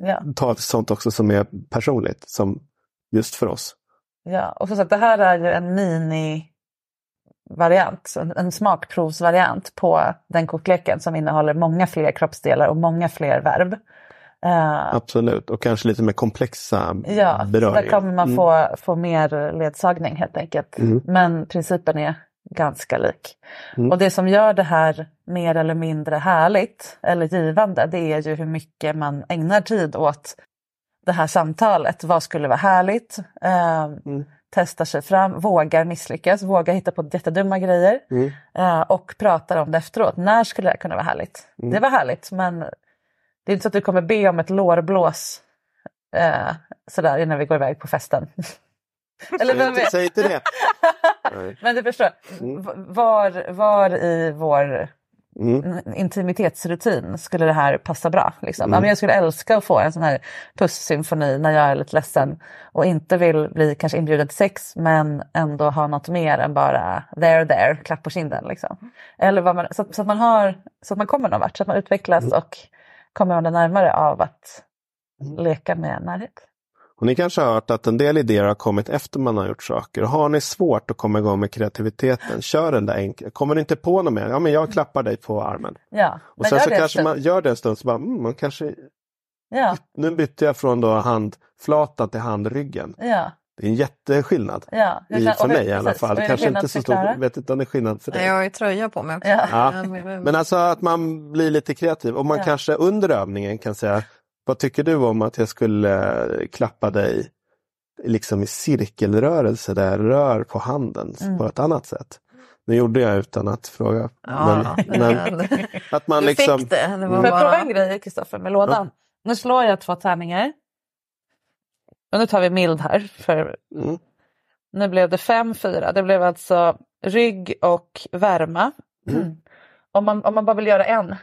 [SPEAKER 1] Ja.
[SPEAKER 3] ta sånt också som är personligt, som just för oss.
[SPEAKER 1] Ja, och så att det här är ju en mini-variant, en, en smakprovsvariant på den kortleken som innehåller många fler kroppsdelar och många fler verb. Eh,
[SPEAKER 3] Absolut, och kanske lite mer komplexa
[SPEAKER 1] Ja,
[SPEAKER 3] beröringar.
[SPEAKER 1] där kommer man
[SPEAKER 3] Mm.
[SPEAKER 1] få, få mer ledsagning helt enkelt.
[SPEAKER 3] Mm.
[SPEAKER 1] Men principen är ganska lik.
[SPEAKER 3] Mm.
[SPEAKER 1] Och det som gör det här mer eller mindre härligt eller givande det är ju hur mycket man ägnar tid åt det här samtalet. Vad skulle vara härligt? Eh,
[SPEAKER 3] Mm.
[SPEAKER 1] Testar sig fram, vågar misslyckas, vågar hitta på jättedumma grejer
[SPEAKER 3] Mm.
[SPEAKER 1] eh, och pratar om det efteråt. När skulle det kunna vara härligt?
[SPEAKER 3] Mm.
[SPEAKER 1] Det var härligt men det är inte så att du kommer be om ett lårblås eh, sådär innan vi går iväg på festen. Eller vem
[SPEAKER 3] inte-
[SPEAKER 1] vet?
[SPEAKER 3] Säg inte det.
[SPEAKER 1] Men du förstår,
[SPEAKER 3] Mm.
[SPEAKER 1] var, var i vår
[SPEAKER 3] Mm.
[SPEAKER 1] intimitetsrutin skulle det här passa bra? Liksom?
[SPEAKER 3] Mm.
[SPEAKER 1] Ja, men jag skulle älska att få en sån här pussymfoni när jag är lite ledsen och inte vill bli kanske inbjuden till sex men ändå ha något mer än bara there there, klapp på kinden. Liksom. Eller vad man, så, så, att man har, så att man kommer någon vart, så att man utvecklas
[SPEAKER 3] Mm.
[SPEAKER 1] och kommer varandra närmare av att leka med närhet.
[SPEAKER 3] Och ni kanske har hört att en del idéer har kommit efter man har gjort saker. Har ni svårt att komma igång med kreativiteten, kör den där enkla. Kommer ni inte på något mer, ja men jag klappar dig på armen.
[SPEAKER 1] Ja,
[SPEAKER 3] Och sen så kanske man gör det en stund så bara, mm, man kanske,
[SPEAKER 1] Ja,
[SPEAKER 3] nu bytte jag från då handflatan till handryggen.
[SPEAKER 1] ja.
[SPEAKER 3] Det är en jätteskillnad.
[SPEAKER 1] Ja,
[SPEAKER 3] I, för
[SPEAKER 1] och
[SPEAKER 3] mig i alla fall. Kanske inte så stor, vet inte om det är skillnad för dig.
[SPEAKER 2] Jag har ju tröja på mig också.
[SPEAKER 1] Ja.
[SPEAKER 3] Ja.
[SPEAKER 2] men-
[SPEAKER 3] alltså att man blir lite kreativ och man
[SPEAKER 1] Ja.
[SPEAKER 3] kanske under övningen kan säga Vad tycker du om att jag skulle eh, klappa dig liksom i cirkelrörelse där jag rör på handen
[SPEAKER 1] Mm.
[SPEAKER 3] på ett annat sätt? Nu gjorde jag utan att fråga.
[SPEAKER 2] Ja,
[SPEAKER 3] men, men att man
[SPEAKER 2] du
[SPEAKER 3] liksom...
[SPEAKER 2] fick det. det var
[SPEAKER 1] Får jag prova
[SPEAKER 2] bara...
[SPEAKER 1] en grej Kristoffer med lådan? Nu slår jag två tärningar. Och nu tar vi mild här. För
[SPEAKER 3] Mm.
[SPEAKER 1] nu blev det fem, fyra. Det blev alltså rygg och värma.
[SPEAKER 3] Mm.
[SPEAKER 1] om, man, om man bara vill göra en.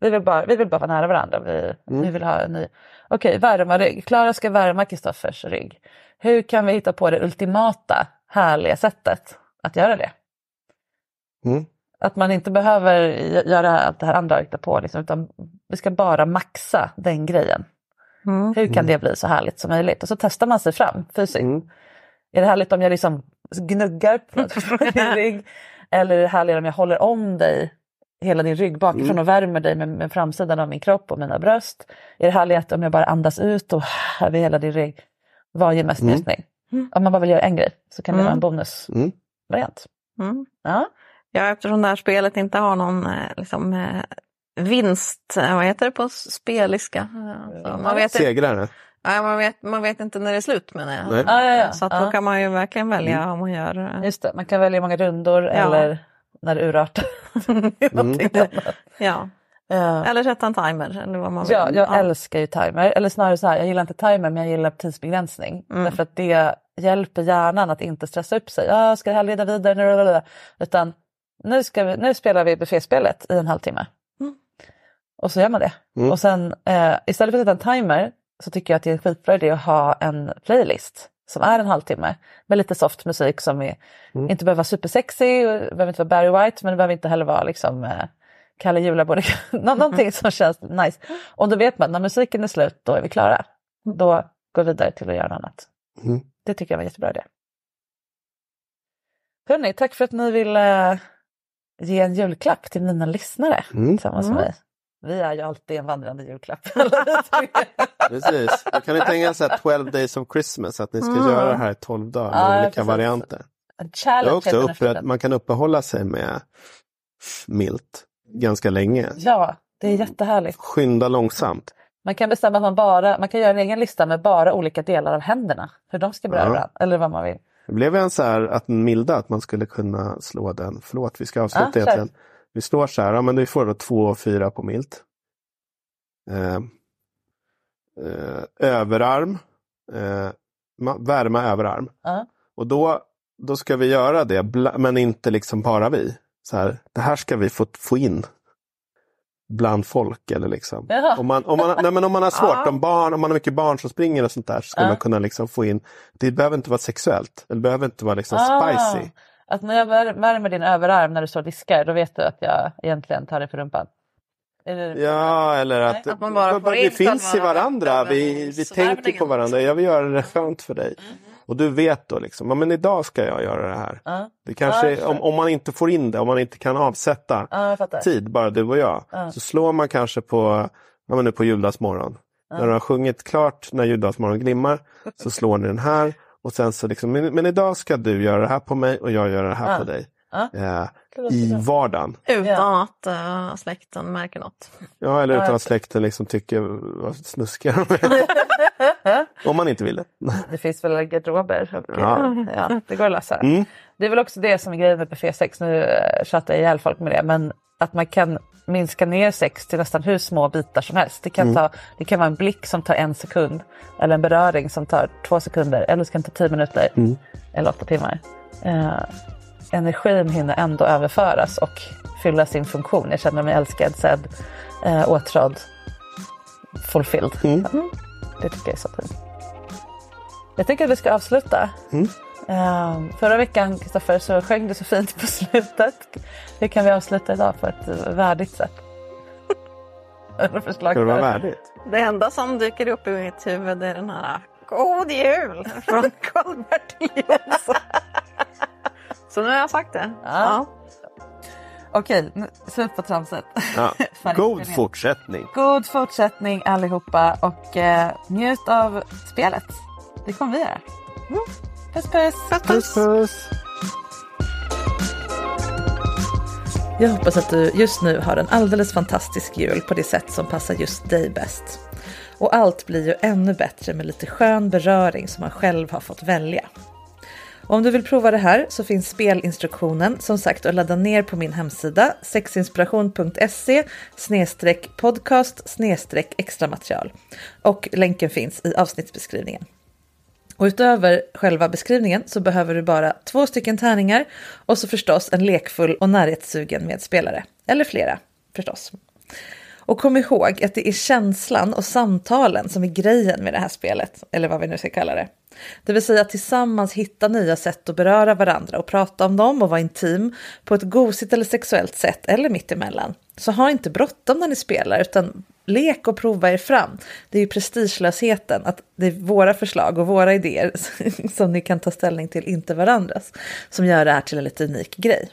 [SPEAKER 1] Vi vill bara, vi vill bara vara nära varandra. Vi,
[SPEAKER 3] Mm.
[SPEAKER 1] vi vill ha en ny. Okej, värma rygg. Klara ska värma Kristoffers rygg. Hur kan vi hitta på det ultimata härliga sättet att göra det?
[SPEAKER 3] Mm.
[SPEAKER 1] Att man inte behöver gö- göra allt det här andra hitta på liksom, utan vi ska bara maxa den grejen.
[SPEAKER 2] Mm.
[SPEAKER 1] Hur kan det bli så härligt som möjligt? Och så testar man sig fram fysiskt.
[SPEAKER 3] Mm.
[SPEAKER 1] Är det härligt om jag liksom gnuggar på din rygg? Eller är det härligare om jag håller om dig, hela din rygg bakifrån
[SPEAKER 3] Mm.
[SPEAKER 1] och värmer dig med, med framsidan av min kropp och mina bröst? Är det härligt om jag bara andas ut och över hela din rygg? Vad ger mest
[SPEAKER 3] Mm.
[SPEAKER 1] njutning? Om man bara vill göra en grej så kan det
[SPEAKER 2] Mm.
[SPEAKER 1] vara en bonusvariant.
[SPEAKER 3] Mm.
[SPEAKER 2] Mm.
[SPEAKER 1] Ja.
[SPEAKER 2] Ja, eftersom det här spelet inte har någon eh, liksom, eh, vinst, eh, vad heter det på speliska? Eh, så man, vet inte,
[SPEAKER 3] Segrare.
[SPEAKER 2] ja, man, vet, man vet inte när det är slut menar jag.
[SPEAKER 3] Nej.
[SPEAKER 1] Ja, ja, ja.
[SPEAKER 2] Så att
[SPEAKER 1] Ja.
[SPEAKER 2] då kan man ju verkligen välja om man gör... eh,
[SPEAKER 1] Just det, man kan välja många rundor eller när det urartar. Annat.
[SPEAKER 2] Ja.
[SPEAKER 1] Eh,
[SPEAKER 2] Eller sätta en timer eller vad man vill.
[SPEAKER 1] Ja, jag älskar ju timer. Eller snarare så här, jag gillar inte timer men jag gillar tidsbegränsning.
[SPEAKER 2] Mm.
[SPEAKER 1] Därför att det hjälper hjärnan att inte stressa upp sig. Ja, ska det här leda vidare? Utan nu, ska vi, nu spelar vi bufféspelet i en halvtimme.
[SPEAKER 2] Mm.
[SPEAKER 1] Och så gör man det.
[SPEAKER 3] Mm.
[SPEAKER 1] Och sen eh, istället för att sätta en timer så tycker jag att det är en skitbra idé att ha en playlist som är en halvtimme med lite soft musik som är,
[SPEAKER 3] Mm.
[SPEAKER 1] inte behöver vara supersexy, behöver inte vara Barry White men det behöver inte heller vara liksom eh, Kalle Julabode, Nå- någonting som känns nice. Och då vet man när musiken är slut, då är vi klara. Då går vi vidare till att göra något annat.
[SPEAKER 3] Mm.
[SPEAKER 1] Det tycker jag var en jättebra idé. Hörni, tack för att ni ville ge en julklapp till mina lyssnare
[SPEAKER 3] Mm.
[SPEAKER 1] tillsammans
[SPEAKER 2] Mm.
[SPEAKER 1] med mig. Vi är ju alltid en vandrande julklapp.
[SPEAKER 3] Precis. Då kan ni tänka så här 12 days of Christmas, att ni ska
[SPEAKER 2] Mm.
[SPEAKER 3] göra det här i 12 dagar med
[SPEAKER 1] Ja,
[SPEAKER 3] olika
[SPEAKER 1] precis.
[SPEAKER 3] varianter.
[SPEAKER 1] En
[SPEAKER 3] Det
[SPEAKER 1] challenge
[SPEAKER 3] är också uppe,
[SPEAKER 1] efter
[SPEAKER 3] man kan uppehålla sig med milt ganska länge.
[SPEAKER 1] Ja, det är jättehärligt.
[SPEAKER 3] Skynda långsamt.
[SPEAKER 1] Man kan bestämma att man bara, man kan göra en egen lista med bara olika delar av händerna. Hur de ska beröra varandra, eller vad man vill.
[SPEAKER 3] Det blev en så här att milda att man skulle kunna slå den. Förlåt, vi ska avsluta
[SPEAKER 1] kör.
[SPEAKER 3] egentligen. Vi slår så här, ja men vi får då två och fyra på milt. Eh, eh, överarm, eh, ma- värma överarm.
[SPEAKER 1] Ja.
[SPEAKER 3] Och då, då ska vi göra det, men inte liksom bara vi. Så här, det här ska vi få, få in bland folk. Eller liksom.
[SPEAKER 1] Jaha.
[SPEAKER 3] om, man, om, man, nej, men om man har svårt,
[SPEAKER 2] Ja.
[SPEAKER 3] om, barn, om man har mycket barn som springer och sånt där så ska
[SPEAKER 1] Ja.
[SPEAKER 3] man kunna liksom få in, det behöver inte vara sexuellt, det behöver inte vara liksom spicy.
[SPEAKER 1] Att när jag vär- värmer din överarm när du står och diskar, då vet du att jag egentligen tar dig för rumpan. Det...
[SPEAKER 3] Ja, eller att,
[SPEAKER 2] Att man bara får
[SPEAKER 3] vi
[SPEAKER 2] in
[SPEAKER 3] finns i varandra, vi, vi tänker på varandra. Jag vill göra det skönt för dig. Och du vet då liksom, ja men idag ska jag göra det här.
[SPEAKER 1] Ja.
[SPEAKER 3] Det kanske,
[SPEAKER 1] Ja, jag
[SPEAKER 3] om, om man inte får in det, om man inte kan avsätta tid, bara du och jag,
[SPEAKER 1] Ja.
[SPEAKER 3] så slår man kanske på, ja men nu på juldagsmorgon. När du har sjungit klart När juldagsmorgon glimmar, så slår ni den här. Och sen så liksom, men, men idag ska du göra det här på mig och jag gör det här
[SPEAKER 1] Ja.
[SPEAKER 3] på dig.
[SPEAKER 1] Ja.
[SPEAKER 3] Eh,
[SPEAKER 1] Det låter
[SPEAKER 3] I vardagen.
[SPEAKER 2] Utan att uh, släkten märker något.
[SPEAKER 3] Ja, eller
[SPEAKER 1] Ja,
[SPEAKER 3] utan att släkten liksom tycker vad snuskiga de. Om man inte vill det.
[SPEAKER 1] Det finns väl garderober. Och,
[SPEAKER 3] Ja.
[SPEAKER 1] ja, det går att lösa.
[SPEAKER 3] Mm.
[SPEAKER 1] Det är väl också det som är grejen med buffé 6. Nu tjatar jag ihjäl folk med det. Men att man kan minska ner sex till nästan hur små bitar som helst. Det kan,
[SPEAKER 3] Mm.
[SPEAKER 1] ta, det kan vara en blick som tar en sekund. Eller en beröring som tar två sekunder. Eller så kan det ta tio minuter.
[SPEAKER 3] Mm.
[SPEAKER 1] Eller åtta timmar. Eh, energin hinner ändå överföras och fylla sin funktion. Jag känner mig älskad, sedd, eh, åtrådd, fulfilled.
[SPEAKER 3] Mm.
[SPEAKER 1] Mm. Det tycker jag är så fint. Jag tycker att vi ska avsluta.
[SPEAKER 3] Mm.
[SPEAKER 1] Ehm, förra veckan, Kristoffer, så sjöng du så fint på slutet. Hur kan vi avsluta idag på ett värdigt sätt?
[SPEAKER 3] Ska det vara värdigt?
[SPEAKER 2] Det enda som dyker upp i mitt huvud är den här God jul från Karl-Bertil Jonsson. Så nu har jag sagt det.
[SPEAKER 1] Ja. Okej, nu- slut på tramset.
[SPEAKER 3] Ja. God fortsättning.
[SPEAKER 1] God fortsättning allihopa och eh, njut av spelet. Det kommer vi göra. Mm. Puss puss!
[SPEAKER 3] Puss puss!
[SPEAKER 6] Jag hoppas att du just nu har en alldeles fantastisk jul på det sätt som passar just dig bäst. Och allt blir ju ännu bättre med lite skön beröring som man själv har fått välja. Om du vill prova det här så finns spelinstruktionen som sagt att ladda ner på min hemsida sexinspiration.se podcast extra material och länken finns i avsnittsbeskrivningen. Och utöver själva beskrivningen så behöver du bara två stycken tärningar och så förstås en lekfull och närhetssugen medspelare. Eller flera förstås. Och kom ihåg att det är känslan och samtalen som är grejen med det här spelet, eller vad vi nu ska kalla det. Det vill säga att tillsammans hitta nya sätt att beröra varandra och prata om dem och vara intim på ett gosigt eller sexuellt sätt eller mittemellan. Så ha inte bråttom när ni spelar utan lek och prova er fram. Det är ju prestigelösheten, att det är våra förslag och våra idéer som ni kan ta ställning till, inte varandras, som gör det här till en lite unik grej.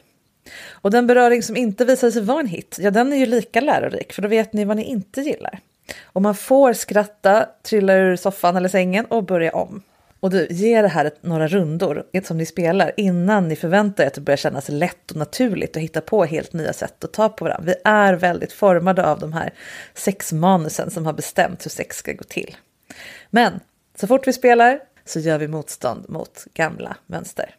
[SPEAKER 6] Och den beröring som inte visade sig vara en hit, ja den är ju lika lärorik för då vet ni vad ni inte gillar. Och man får skratta, trilla ur soffan eller sängen och börja om. Och du, ge det här ett, några rundor som ni spelar innan ni förväntar er att det börjar kännas lätt och naturligt och hitta på helt nya sätt att ta på varandra. Vi är väldigt formade av de här sexmanusen som har bestämt hur sex ska gå till. Men så fort vi spelar så gör vi motstånd mot gamla mönster.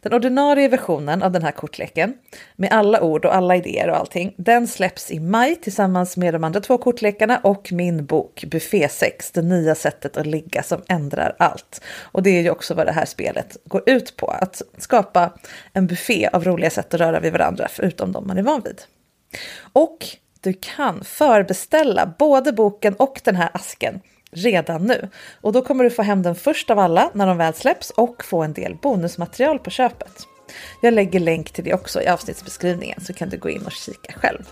[SPEAKER 6] Den ordinarie versionen av den här kortleken med alla ord och alla idéer och allting, den släpps i maj tillsammans med de andra två kortlekarna och min bok Buffé 6, det nya sättet att ligga som ändrar allt. Och det är ju också vad det här spelet går ut på, att skapa en buffé av roliga sätt att röra vid varandra förutom de man är van vid. Och du kan förbeställa både boken och den här asken redan nu. Och då kommer du få hem den först av alla när de väl släpps och få en del bonusmaterial på köpet. Jag lägger länk till det också i avsnittsbeskrivningen så kan du gå in och kika själv.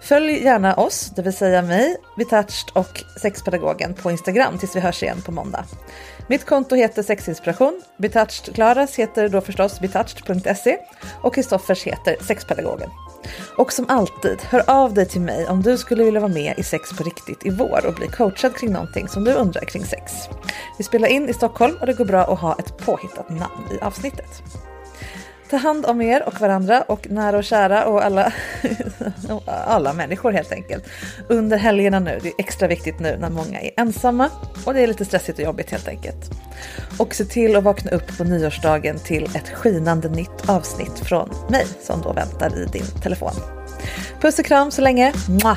[SPEAKER 6] Följ gärna oss, det vill säga mig, Vitouched och sexpedagogen på Instagram tills vi hörs igen på måndag. Mitt konto heter sexinspiration, Betouched Klaras heter då förstås betouched.se och Kristoffers heter sexpedagogen. Och som alltid, hör av dig till mig om du skulle vilja vara med i Sex på riktigt i vår och bli coachad kring någonting som du undrar kring sex. Vi spelar in i Stockholm och det går bra att ha ett påhittat namn i avsnittet. Ta hand om er och varandra och nära och kära och alla, alla människor helt enkelt. Under helgerna nu, det är extra viktigt nu när många är ensamma och det är lite stressigt och jobbigt helt enkelt. Och se till att vakna upp på nyårsdagen till ett skinande nytt avsnitt från mig som då väntar i din telefon. Puss och kram så länge. Mua!